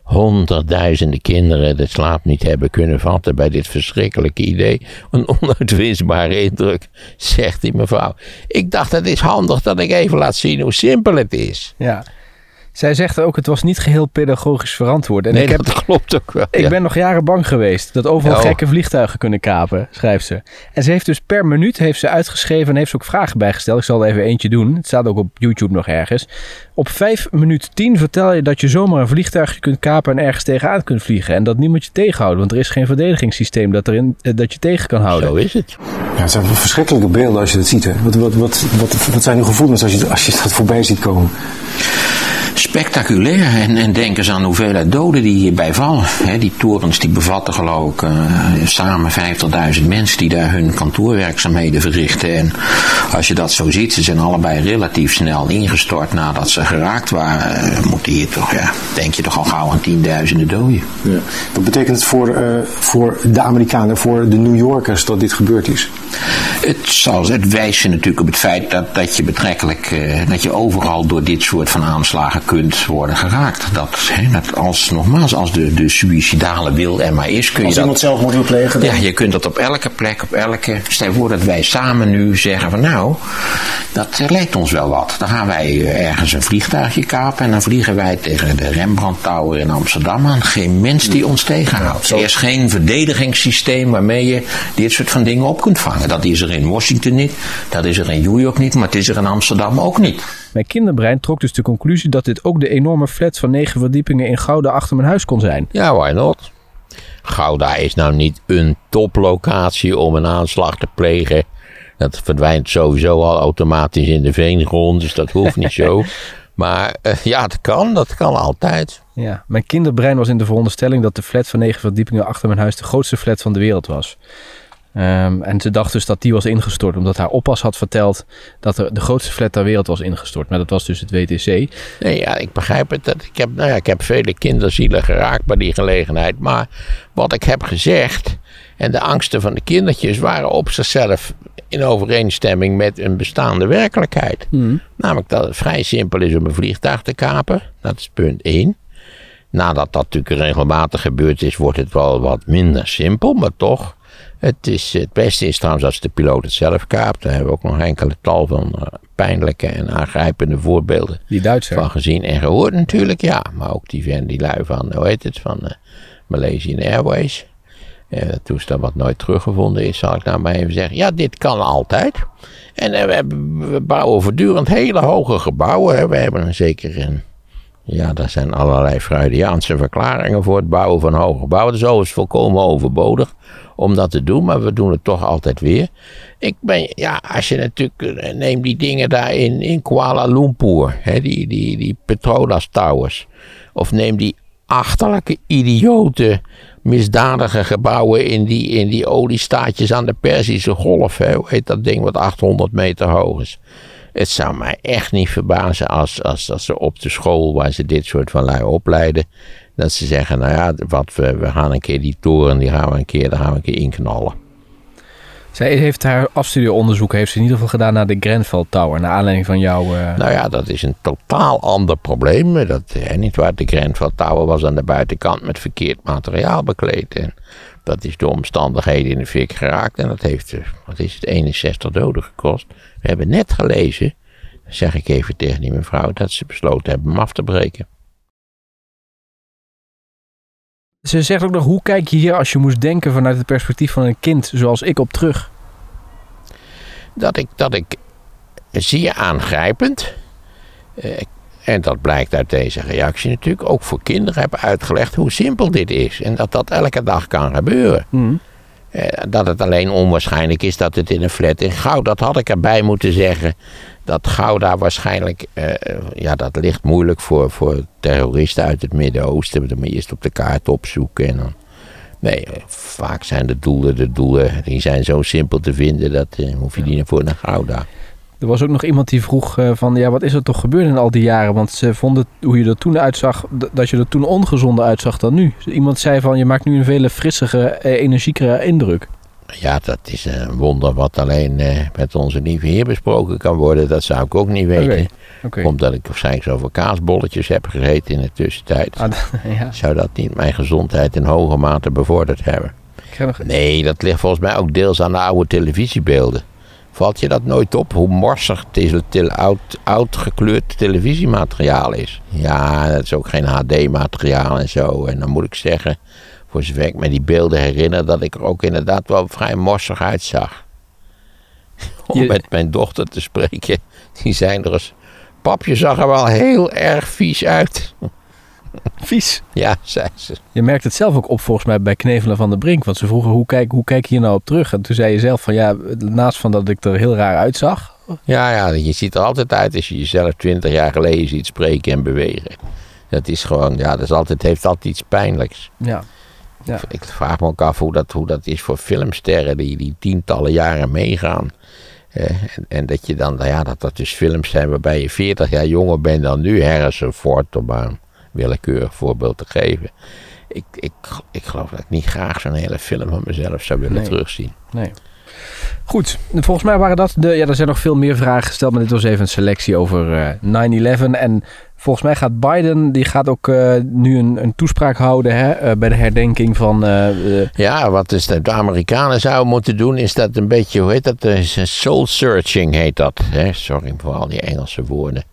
Speaker 1: honderdduizenden kinderen de slaap niet hebben kunnen vatten bij dit verschrikkelijke idee. Een onuitwisbare indruk, zegt die mevrouw. Ik dacht, het is handig dat ik even laat zien hoe simpel het is.
Speaker 3: Ja. Zij zegt ook, het was niet geheel pedagogisch verantwoord.
Speaker 1: En nee, ik heb, dat klopt ook wel.
Speaker 3: Ik ben nog jaren bang geweest dat overal oh. gekke vliegtuigen kunnen kapen, schrijft ze. En ze heeft dus per minuut heeft ze uitgeschreven en heeft ze ook vragen bijgesteld. Ik zal er even eentje doen. Het staat ook op YouTube nog ergens. Op 5 minuut 10 vertel je dat je zomaar een vliegtuigje kunt kapen en ergens tegenaan kunt vliegen. En dat niemand je tegenhoudt, want er is geen verdedigingssysteem dat, erin, eh, dat je tegen kan houden.
Speaker 1: Zo is het.
Speaker 5: Ja, het zijn verschrikkelijke beelden als je dat ziet. Hè? Wat, wat, wat, wat, wat zijn de gevoelens als je, als je dat voorbij ziet komen?
Speaker 1: Spectaculair. En, en denk eens aan hoeveelheid doden die hierbij vallen. die torens die bevatten geloof ik uh, samen 50.000 mensen die daar hun kantoorwerkzaamheden verrichten. En als je dat zo ziet, ze zijn allebei relatief snel ingestort nadat ze geraakt waren. Uh, moeten hier toch, ja, denk je toch al gauw aan tienduizenden doden. Ja.
Speaker 5: Wat betekent het voor, uh, voor de Amerikanen, voor de New Yorkers dat dit gebeurd is?
Speaker 1: Het, zal, het wijst je natuurlijk op het feit dat, dat je betrekkelijk, dat je overal door dit soort van aanslagen kunt worden geraakt. Dat, hè, dat als, nogmaals, als de, de suïcidale wil er maar is, kun
Speaker 5: als
Speaker 1: je
Speaker 5: iemand zelf moet plegen.
Speaker 1: Ja, je kunt dat op elke plek, op elke... Stel voor dat wij samen nu zeggen van nou, dat lijkt ons wel wat. Dan gaan wij eh, ergens een vliegtuigje kapen en dan vliegen wij tegen de Rembrandt Tower in Amsterdam aan. Geen mens die ons tegenhoudt. Er is geen verdedigingssysteem waarmee je dit soort van dingen op kunt vangen. Dat is er in Washington niet, dat is er in New York niet, maar het is er in Amsterdam ook niet.
Speaker 3: Mijn kinderbrein trok dus de conclusie dat dit ook de enorme flat van negen verdiepingen in Gouda achter mijn huis kon zijn.
Speaker 1: Ja, why not? Gouda is nou niet een toplocatie om een aanslag te plegen. Dat verdwijnt sowieso al automatisch in de veengrond, dus dat hoeft niet zo. Maar uh, ja, het kan, dat kan altijd.
Speaker 3: Ja, mijn kinderbrein was in de veronderstelling dat de flat van negen verdiepingen achter mijn huis de grootste flat van de wereld was. Ehm, en ze dacht dus dat die was ingestort, omdat haar oppas had verteld dat er de grootste flat ter wereld was ingestort. Maar dat was dus het WTC.
Speaker 1: Nee, ja, ik begrijp het. Dat ik, heb, nou ja, ik heb vele kinderzielen geraakt bij die gelegenheid. Maar wat ik heb gezegd en de angsten van de kindertjes waren op zichzelf in overeenstemming met een bestaande werkelijkheid. Namelijk dat het vrij simpel is om een vliegtuig te kapen. Dat is punt 1. Nadat dat natuurlijk regelmatig gebeurd is, wordt het wel wat minder simpel, maar toch. Het, is, het beste is trouwens als de piloot het zelf kaapt. Daar hebben we ook nog enkele tal van uh, pijnlijke en aangrijpende voorbeelden
Speaker 3: Die Duitser.
Speaker 1: van gezien en gehoord natuurlijk, ja. Maar ook die, van die lui van, hoe heet het, van uh, Malaysian Airways. Uh, het toestel wat nooit teruggevonden is, zal ik nou maar even zeggen. Ja, dit kan altijd. En we, hebben, we bouwen voortdurend hele hoge gebouwen. Hè. We hebben een zeker een ja, daar zijn allerlei Freudiaanse verklaringen voor het bouwen van hoge gebouwen. Dat is overigens volkomen overbodig om dat te doen, maar we doen het toch altijd weer. Ik ben, ja, als je natuurlijk, neem die dingen daar in, in Kuala Lumpur, hè, die, die, die Petronas Towers. Of neem die achterlijke, idiote, misdadige gebouwen in die, in die oliestaatjes aan de Perzische Golf. Hè. Hoe heet dat ding wat 800 meter hoog is? Het zou mij echt niet verbazen als, als, als ze op de school waar ze dit soort van lui opleiden, dat ze zeggen, nou ja, wat we, we gaan een keer die toren, die gaan we een keer, daar gaan we een keer inknallen.
Speaker 3: Zij heeft haar afstudieonderzoek heeft ze in ieder geval gedaan naar de Grenfell Tower, naar aanleiding van jouw... Uh...
Speaker 1: Nou ja, dat is een totaal ander probleem. Dat, hè, niet waar, de Grenfell Tower was aan de buitenkant met verkeerd materiaal bekleed. En dat is door omstandigheden in de fik geraakt. En dat heeft, wat is het, 61 doden gekost. We hebben net gelezen, zeg ik even tegen die mevrouw, dat ze besloten hebben hem af te breken.
Speaker 3: Ze zegt ook nog, hoe kijk je hier als je moest denken vanuit het perspectief van een kind zoals ik op terug?
Speaker 1: Dat ik, dat ik zeer aangrijpend, eh, en dat blijkt uit deze reactie natuurlijk, ook voor kinderen heb uitgelegd hoe simpel dit is. En dat dat elke dag kan gebeuren.
Speaker 3: Mm.
Speaker 1: Eh, dat het alleen onwaarschijnlijk is dat het in een flat in Gouda, dat had ik erbij moeten zeggen. Dat Gouda waarschijnlijk, eh, ja dat ligt moeilijk voor, voor terroristen uit het Midden-Oosten. Dan moet je eerst op de kaart opzoeken en dan... Nee, vaak zijn de doelen, de doelen, die zijn zo simpel te vinden, dat uh, hoef je niet voor naar Gouda.
Speaker 3: Er was ook nog iemand die vroeg uh, van, ja, wat is er toch gebeurd in al die jaren? Want ze vonden hoe je er toen uitzag, dat je er toen ongezonder uitzag dan nu. Iemand zei van, je maakt nu een veel frissere, energiekere indruk.
Speaker 1: Ja, dat is een wonder wat alleen uh, met onze lieve heer besproken kan worden. Dat zou ik ook niet weten.
Speaker 3: Okay. Okay.
Speaker 1: Omdat ik waarschijnlijk zoveel kaasbolletjes heb gegeten in de tussentijd.
Speaker 3: Ah, ja.
Speaker 1: Zou dat niet mijn gezondheid in hoge mate bevorderd hebben? Nee, dat ligt volgens mij ook deels aan de oude televisiebeelden. Valt je dat nooit op, hoe morsig het oud, oud gekleurd televisiemateriaal is? Ja, dat is ook geen HD-materiaal en zo. En dan moet ik zeggen, voor zover ik me die beelden herinner, dat ik er ook inderdaad wel vrij morsig uitzag. Om
Speaker 3: Je-
Speaker 1: met mijn dochter te spreken, die zijn er eens. Papje zag er wel heel erg vies uit.
Speaker 3: Vies.
Speaker 1: Ja, zei ze.
Speaker 3: Je merkt het zelf ook op volgens mij bij Knevelen van de Brink. Want ze vroegen, hoe kijk, hoe kijk je hier nou op terug? En toen zei je zelf van, ja, naast van dat ik er heel raar uitzag.
Speaker 1: Ja, ja, je ziet er altijd uit als je jezelf twintig jaar geleden ziet spreken en bewegen. Dat is gewoon, ja, dat is altijd, heeft altijd iets pijnlijks.
Speaker 3: Ja. Ja.
Speaker 1: Ik vraag me ook af hoe dat, hoe dat is voor filmsterren die, die tientallen jaren meegaan. Eh, en, en dat je dan, nou ja, dat dat dus films zijn waarbij je 40 jaar jonger bent dan nu. Harrison Ford, om maar willekeurig voorbeeld te geven. Ik, ik, ik geloof dat ik niet graag zo'n hele film van mezelf zou willen
Speaker 3: Nee.
Speaker 1: terugzien.
Speaker 3: Nee. Goed, volgens mij waren dat de. Ja, er zijn nog veel meer vragen gesteld, maar dit was even een selectie over eh 9-11. En volgens mij gaat Biden, die gaat ook eh, nu een, een toespraak houden hè, eh, bij de herdenking van. eh, eh,
Speaker 1: Ja, wat dus de Amerikanen zouden moeten doen, is dat een beetje, hoe heet dat? Eh, Soul searching heet dat. Hè? Sorry voor al die Engelse woorden.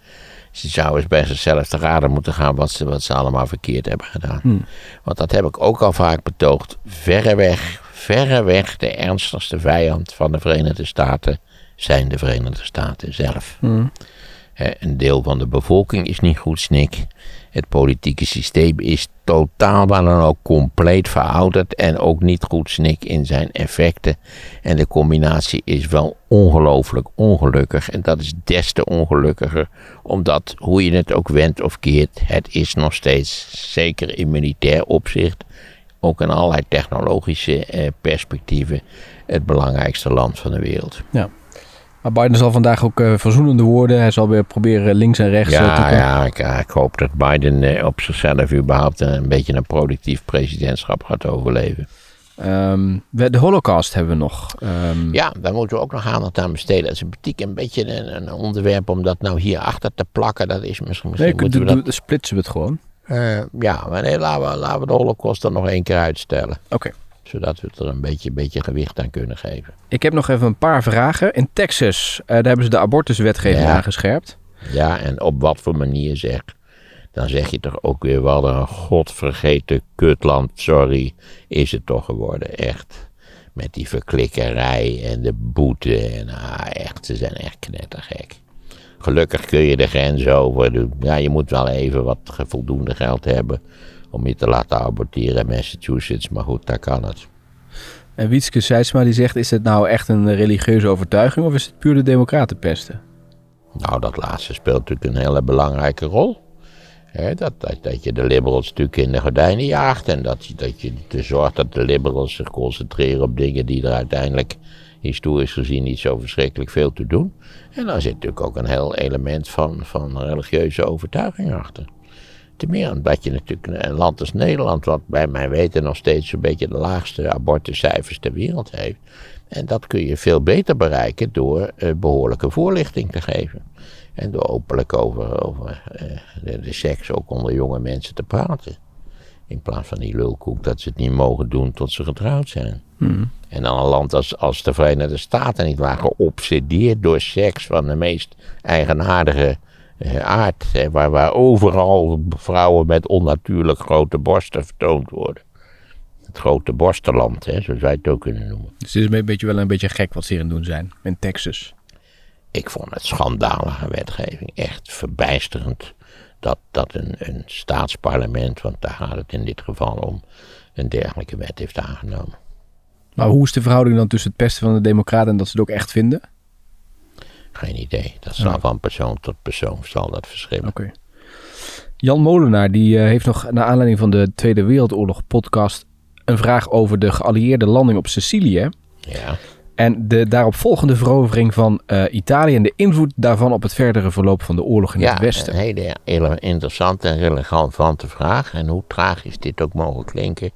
Speaker 1: Ze zouden eens bij zichzelf te raden moeten gaan wat ze, wat ze allemaal verkeerd hebben gedaan.
Speaker 3: Hmm.
Speaker 1: Want dat heb ik ook al vaak betoogd. Verreweg, verreweg de ernstigste vijand van de Verenigde Staten zijn de Verenigde Staten zelf.
Speaker 3: hmm.
Speaker 1: Een deel van de bevolking is niet goed snik. Het politieke systeem is totaal, maar dan ook compleet verouderd en ook niet goed snik in zijn effecten. En de combinatie is wel ongelooflijk ongelukkig. En dat is des te ongelukkiger, omdat hoe je het ook wendt of keert, het is nog steeds, zeker in militair opzicht, ook in allerlei technologische eh, perspectieven, het belangrijkste land van de wereld.
Speaker 3: Maar Biden zal vandaag ook eh, verzoenende woorden. Hij zal weer proberen links en rechts eh, te
Speaker 1: Ja,
Speaker 3: komen.
Speaker 1: ja ik, ik hoop dat Biden eh, op zichzelf überhaupt een, beetje een productief presidentschap gaat overleven.
Speaker 3: Ehm, de holocaust hebben we nog. Ehm,
Speaker 1: Ja, daar moeten we ook nog aandacht aan besteden. Dat is een politiek een beetje een, een onderwerp om dat nou hier achter te plakken. Dat is misschien, misschien
Speaker 3: nee,
Speaker 1: moeten we
Speaker 3: dan
Speaker 1: dat...
Speaker 3: splitsen we het gewoon.
Speaker 1: Ja, maar nee, laten we, laten we de holocaust dan nog één keer uitstellen.
Speaker 3: Oké.
Speaker 1: Zodat we er een beetje, beetje gewicht aan kunnen geven.
Speaker 3: Ik heb nog even een paar vragen. In Texas, eh, daar hebben ze de abortuswetgeving
Speaker 1: Ja.
Speaker 3: aangescherpt.
Speaker 1: Ja, en op wat voor manier zeg. Dan zeg je toch ook weer, wat een godvergeten kutland, sorry, is het toch geworden, echt. Met die verklikkerij en de boete en ah, echt, ze zijn echt knettergek. Gelukkig kun je de grens over doen. Ja, je moet wel even wat voldoende geld hebben om je te laten aborteren in Massachusetts, maar goed, daar kan het.
Speaker 3: En Wietske Seidsma die zegt, is het nou echt een religieuze overtuiging of is het puur de democraten pesten?
Speaker 1: Nou, dat laatste speelt natuurlijk een hele belangrijke rol. Dat, dat, dat je de liberals natuurlijk in de gordijnen jaagt. En dat, je- dat je ervoor zorgt dat de liberals zich concentreren op dingen die er uiteindelijk historisch gezien niet zo verschrikkelijk veel te doen. En daar zit natuurlijk ook een heel element van, van religieuze overtuiging achter. Ten meer omdat je natuurlijk een land als Nederland, wat bij mijn weten nog steeds een beetje de laagste abortuscijfers ter wereld heeft. En dat kun je veel beter bereiken door eh, behoorlijke voorlichting te geven. En door openlijk over, over eh, de, de seks ook onder jonge mensen te praten. In plaats van die lulkoek dat ze het niet mogen doen tot ze getrouwd zijn. En dan een land als, als de Verenigde Staten niet waar geobsedeerd door seks van de meest eigenaardige aard. Hè, waar, waar overal vrouwen met onnatuurlijk grote borsten vertoond worden. Het grote borstenland, hè, zo zou je het ook kunnen noemen.
Speaker 3: Dus het is een beetje wel een beetje gek wat ze hier aan het doen zijn in Texas.
Speaker 1: Ik vond het schandalige wetgeving. Echt verbijsterend dat, dat een, een staatsparlement, want daar gaat het in dit geval om, een dergelijke wet heeft aangenomen.
Speaker 3: Maar hoe is de verhouding dan tussen het pesten van de democraten en dat ze het ook echt vinden?
Speaker 1: Geen idee. Dat zal van persoon tot persoon zal dat verschillen.
Speaker 3: Oké. Jan Molenaar die eh, heeft nog naar aanleiding van de Tweede Wereldoorlog podcast een vraag over de geallieerde landing op Sicilië.
Speaker 1: Ja.
Speaker 3: En de daaropvolgende verovering van eh, Italië en de invloed daarvan op het verdere verloop van de oorlog in
Speaker 1: ja,
Speaker 3: het Westen.
Speaker 1: een hele, hele interessante en relevante vraag. En hoe tragisch dit ook mogen klinken.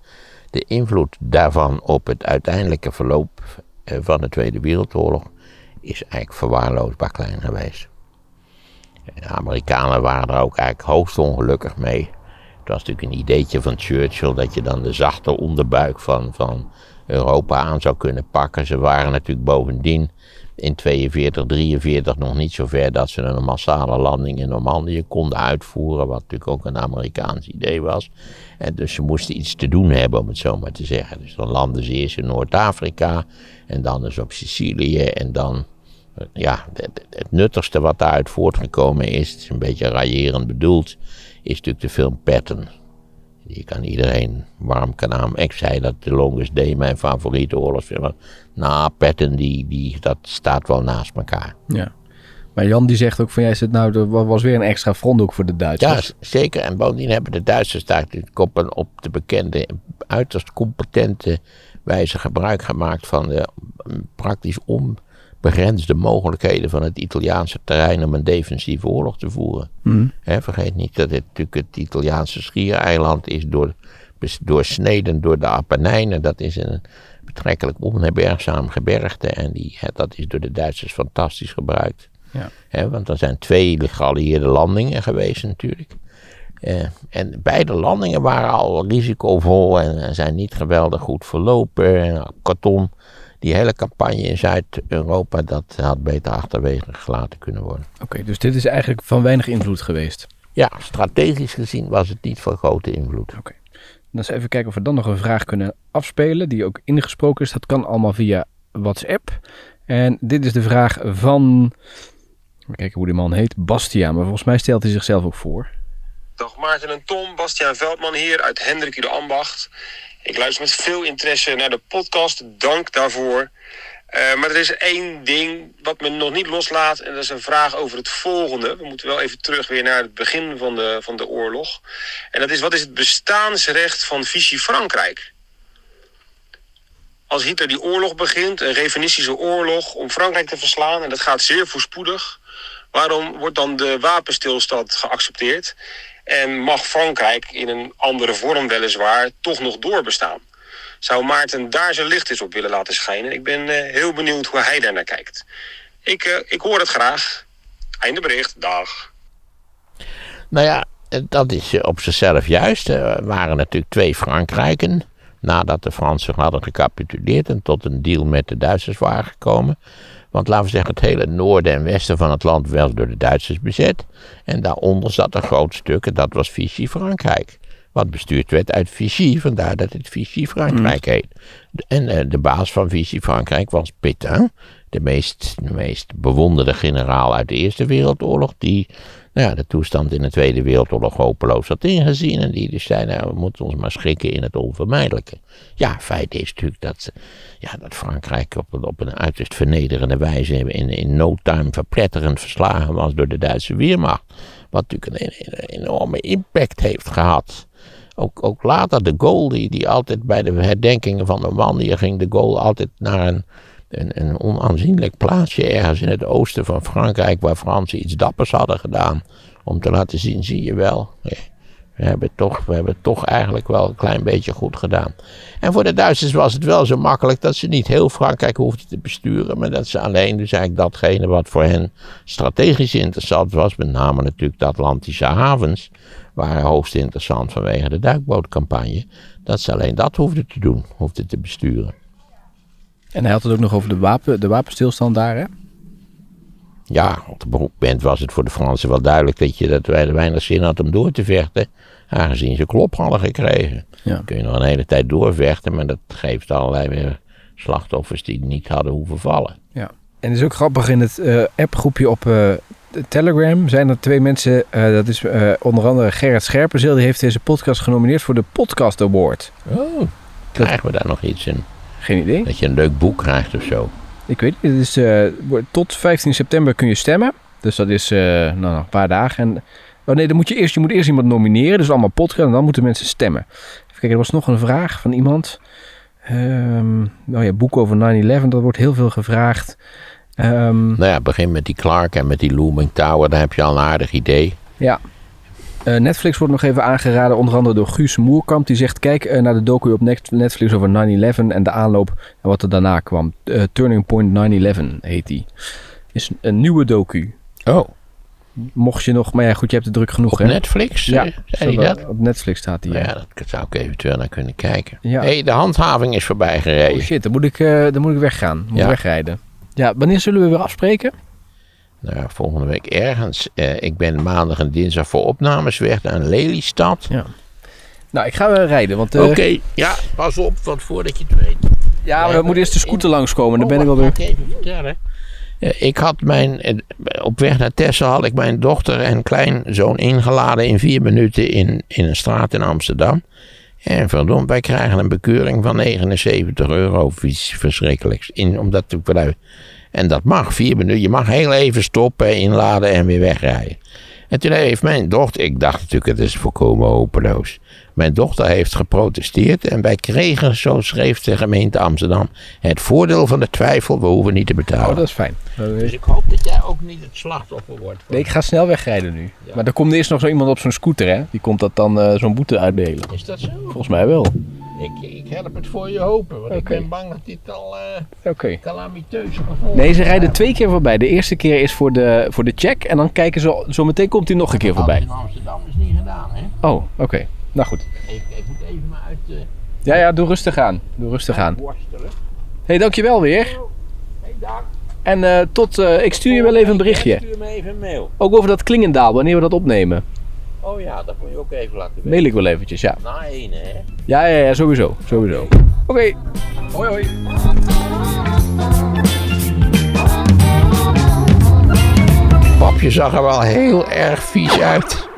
Speaker 1: De invloed daarvan op het uiteindelijke verloop eh, van de Tweede Wereldoorlog is eigenlijk verwaarloosbaar klein geweest. De Amerikanen waren er ook eigenlijk hoogst ongelukkig mee. Het was natuurlijk een ideetje van Churchill dat je dan de zachte onderbuik van, van Europa aan zou kunnen pakken. Ze waren natuurlijk bovendien in 42, 43 nog niet zo ver dat ze een massale landing in Normandië konden uitvoeren. Wat natuurlijk ook een Amerikaans idee was. En dus ze moesten iets te doen hebben, om het zo maar te zeggen. Dus dan landen ze eerst in Noord-Afrika en dan dus op Sicilië en dan ja, het, nuttigste wat daaruit voortgekomen is, het is een beetje raillerend bedoeld, is natuurlijk de film Patton. Die ik aan iedereen warm kan aan. Ik zei dat The Longest Day mijn favoriete oorlogsfilm was. Nou, Patton, die, die, dat staat wel naast elkaar.
Speaker 3: Ja. Maar Jan die zegt ook van, jij zit nou, er was weer een extra front ook voor de
Speaker 1: Ja,
Speaker 3: Duitsers.
Speaker 1: z- zeker. En bovendien hebben de Duitsers daar natuurlijk op, op de bekende, uiterst competente wijze gebruik gemaakt van de praktisch onbegrensde mogelijkheden van het Italiaanse terrein om een defensieve oorlog te voeren. Hè, vergeet niet dat het natuurlijk het Italiaanse schiereiland is door, doorsneden door de Apennijnen. Dat is een betrekkelijk onherbergzaam gebergte en die, dat is door de Duitsers fantastisch gebruikt.
Speaker 3: Ja.
Speaker 1: Want er zijn twee geallieerde landingen geweest natuurlijk. Eh, en beide landingen waren al risicovol en eh, zijn niet geweldig goed verlopen. En, Karton, die hele campagne in Zuid-Europa, dat had beter achterwege gelaten kunnen worden.
Speaker 3: Oké, dus dit is eigenlijk van weinig invloed geweest.
Speaker 1: Ja, strategisch gezien was het niet van grote invloed.
Speaker 3: Dan eens even kijken of we dan nog een vraag kunnen afspelen, die ook ingesproken is. Dat kan allemaal via WhatsApp. En dit is de vraag van, even kijken hoe die man heet, Bastiaan. Maar volgens mij stelt hij zichzelf ook voor.
Speaker 4: Dag Maarten en Tom, Bastiaan Veldman hier uit Hendrik de Ambacht. Ik luister met veel interesse naar de podcast, dank daarvoor. Eh, maar er is één ding wat me nog niet loslaat en dat is een vraag over het volgende. We moeten wel even terug weer naar het begin van de, van de oorlog. En dat is, wat is het bestaansrecht van Vichy Frankrijk? als Hitler die oorlog begint, een revenistische oorlog om Frankrijk te verslaan, en dat gaat zeer voorspoedig, waarom wordt dan de wapenstilstand geaccepteerd? En mag Frankrijk in een andere vorm weliswaar toch nog doorbestaan? Zou Maarten daar zijn licht eens op willen laten schijnen? Ik ben uh, heel benieuwd hoe hij daar naar kijkt. Ik, uh, ik hoor het graag. Einde bericht. Dag.
Speaker 1: Nou ja, dat is op zichzelf juist. Er waren natuurlijk twee Frankrijken. Nadat de Fransen hadden gecapituleerd en tot een deal met de Duitsers waren gekomen. Want laten we zeggen, het hele noorden en westen van het land werd door de Duitsers bezet. En daaronder zat een groot stuk, en dat was Vichy Frankrijk. Wat bestuurd werd uit Vichy, vandaar dat het Vichy Frankrijk heet. En uh, de baas van Vichy Frankrijk was Pétain, de meest, de meest bewonderde generaal uit de Eerste Wereldoorlog, die nou ja, de toestand in de Tweede Wereldoorlog hopeloos had ingezien. En die dus zei, nou, we moeten ons maar schikken in het onvermijdelijke. Ja, feit is natuurlijk dat, ja, dat Frankrijk op, een, op een uiterst vernederende wijze in, in no time verpletterend verslagen was door de Duitse Weermacht. Wat natuurlijk een, enorme impact heeft gehad. Ook, ook later de Gaulle, die, die altijd bij de herdenkingen van Normandië ging de Gaulle altijd naar een een, een onaanzienlijk plaatsje ergens in het oosten van Frankrijk, waar Fransen iets dappers hadden gedaan. Om te laten zien, zie je wel, we hebben, toch, we hebben toch eigenlijk wel een klein beetje goed gedaan. En voor de Duitsers was het wel zo makkelijk dat ze niet heel Frankrijk hoefden te besturen, maar dat ze alleen dus eigenlijk datgene wat voor hen strategisch interessant was, met name natuurlijk de Atlantische havens, waren hoogst interessant vanwege de duikbootcampagne, dat ze alleen dat hoefden te doen, hoefden te besturen.
Speaker 3: En hij had het ook nog over de, wapen, de wapenstilstand daar, hè?
Speaker 1: Ja, op het moment was het voor de Fransen wel duidelijk dat, je, dat wij er weinig zin had om door te vechten. Aangezien ze klop hadden gekregen. Ja. Kun je nog een hele tijd doorvechten, maar dat geeft allerlei weer slachtoffers die niet hadden hoeven vallen.
Speaker 3: Ja, en het is ook grappig in het uh, appgroepje op uh, Telegram zijn er twee mensen. Uh, dat is onder andere Gerrit Scherpenzeel, die heeft deze podcast genomineerd voor de Podcast Award.
Speaker 1: Oh, krijgen we daar nog iets in?
Speaker 3: Geen idee.
Speaker 1: Dat je een leuk boek krijgt of zo.
Speaker 3: Ik weet niet. Het is, uh, tot 15 september kun je stemmen. Dus dat is uh, nou, nog een paar dagen. En, oh nee, dan moet je, eerst, je moet eerst iemand nomineren. Dus allemaal podcast. En dan moeten mensen stemmen. Even kijken, er was nog een vraag van iemand. Um, nou ja, boek over 9-11. Dat wordt heel veel gevraagd. Um,
Speaker 1: nou ja, begin met die Clark en met die Looming Tower. Daar heb je al een aardig idee.
Speaker 3: Ja. Uh, Netflix wordt nog even aangeraden, onder andere door Guus Moerkamp. Die zegt, kijk uh, naar de docu op Netflix over 9-11 en de aanloop en wat er daarna kwam. Uh, Turning Point 9-11 heet die. Is een nieuwe docu.
Speaker 1: Oh.
Speaker 3: Mocht je nog, maar ja goed, je hebt het druk genoeg
Speaker 1: op
Speaker 3: hè?
Speaker 1: Netflix?
Speaker 3: Ja,
Speaker 1: zei dat?
Speaker 3: op Netflix staat die.
Speaker 1: Ja, dat zou ik eventueel naar kunnen kijken. Ja. hey, de handhaving is voorbij gereden.
Speaker 3: Oh shit, dan moet ik, dan moet ik weggaan. Moet ja. wegrijden. Ja, wanneer zullen we weer afspreken?
Speaker 1: Nou, volgende week ergens. Uh, ik ben maandag en dinsdag voor opnames weg naar Lelystad.
Speaker 3: Ja. Nou, ik ga weer rijden. Want, uh,
Speaker 1: Oké, ja, pas op, want voordat je het weet.
Speaker 3: Ja, maar dan moet eerst de scooter in... langskomen. Dan oh, ben ik alweer.
Speaker 1: Ik even vertellen. Uh, ik had mijn, op weg naar Texel had ik mijn dochter en kleinzoon ingeladen in vier minuten in, in een straat in Amsterdam. En verdomd, wij krijgen een bekeuring van 79 euro iets verschrikkelijks. In, omdat we en dat mag, vier minuten. Je mag heel even stoppen, inladen en weer wegrijden. En toen heeft mijn dochter, ik dacht natuurlijk het is volkomen hopeloos. Mijn dochter heeft geprotesteerd en wij kregen, zo schreef de gemeente Amsterdam, het voordeel van de twijfel, we hoeven niet te betalen.
Speaker 3: Oh, dat is fijn.
Speaker 1: Dus ik hoop dat jij ook niet het slachtoffer wordt.
Speaker 3: Nee, ik ga snel wegrijden nu. Maar er komt eerst nog zo iemand op zo'n scooter, hè? Die komt dat dan uh, zo'n boete uitdelen.
Speaker 1: Is dat zo?
Speaker 3: Volgens mij wel.
Speaker 1: Ik, ik help het voor je hopen, want okay. ik ben bang dat dit al uh,
Speaker 3: okay.
Speaker 1: calamiteuze gevolgen
Speaker 3: Nee, ze rijden twee keer voorbij. De eerste keer is voor de, voor de check en dan kijken ze, zo meteen komt hij nog een keer voorbij.
Speaker 1: in Amsterdam is niet gedaan, hè?
Speaker 3: Oh, oké. Okay. Nou goed.
Speaker 1: Ik, ik, moet even maar uit de...
Speaker 3: Ja, ja, doe rustig aan. Doe rustig aan.
Speaker 1: Hé,
Speaker 3: hey, dankjewel weer.
Speaker 1: Hey, dag.
Speaker 3: En uh, tot, ik stuur je wel even een berichtje.
Speaker 1: Ik stuur me even een mail.
Speaker 3: Ook over dat Klingendaal, wanneer we dat opnemen.
Speaker 1: Oh ja, dat moet je ook even laten weten.
Speaker 3: Mail ik wel eventjes, ja.
Speaker 1: Na één, hè?
Speaker 3: Ja, ja, ja, sowieso. Sowieso. Oké. Okay. Hoi, hoi.
Speaker 1: Papje zag er wel heel erg vies uit.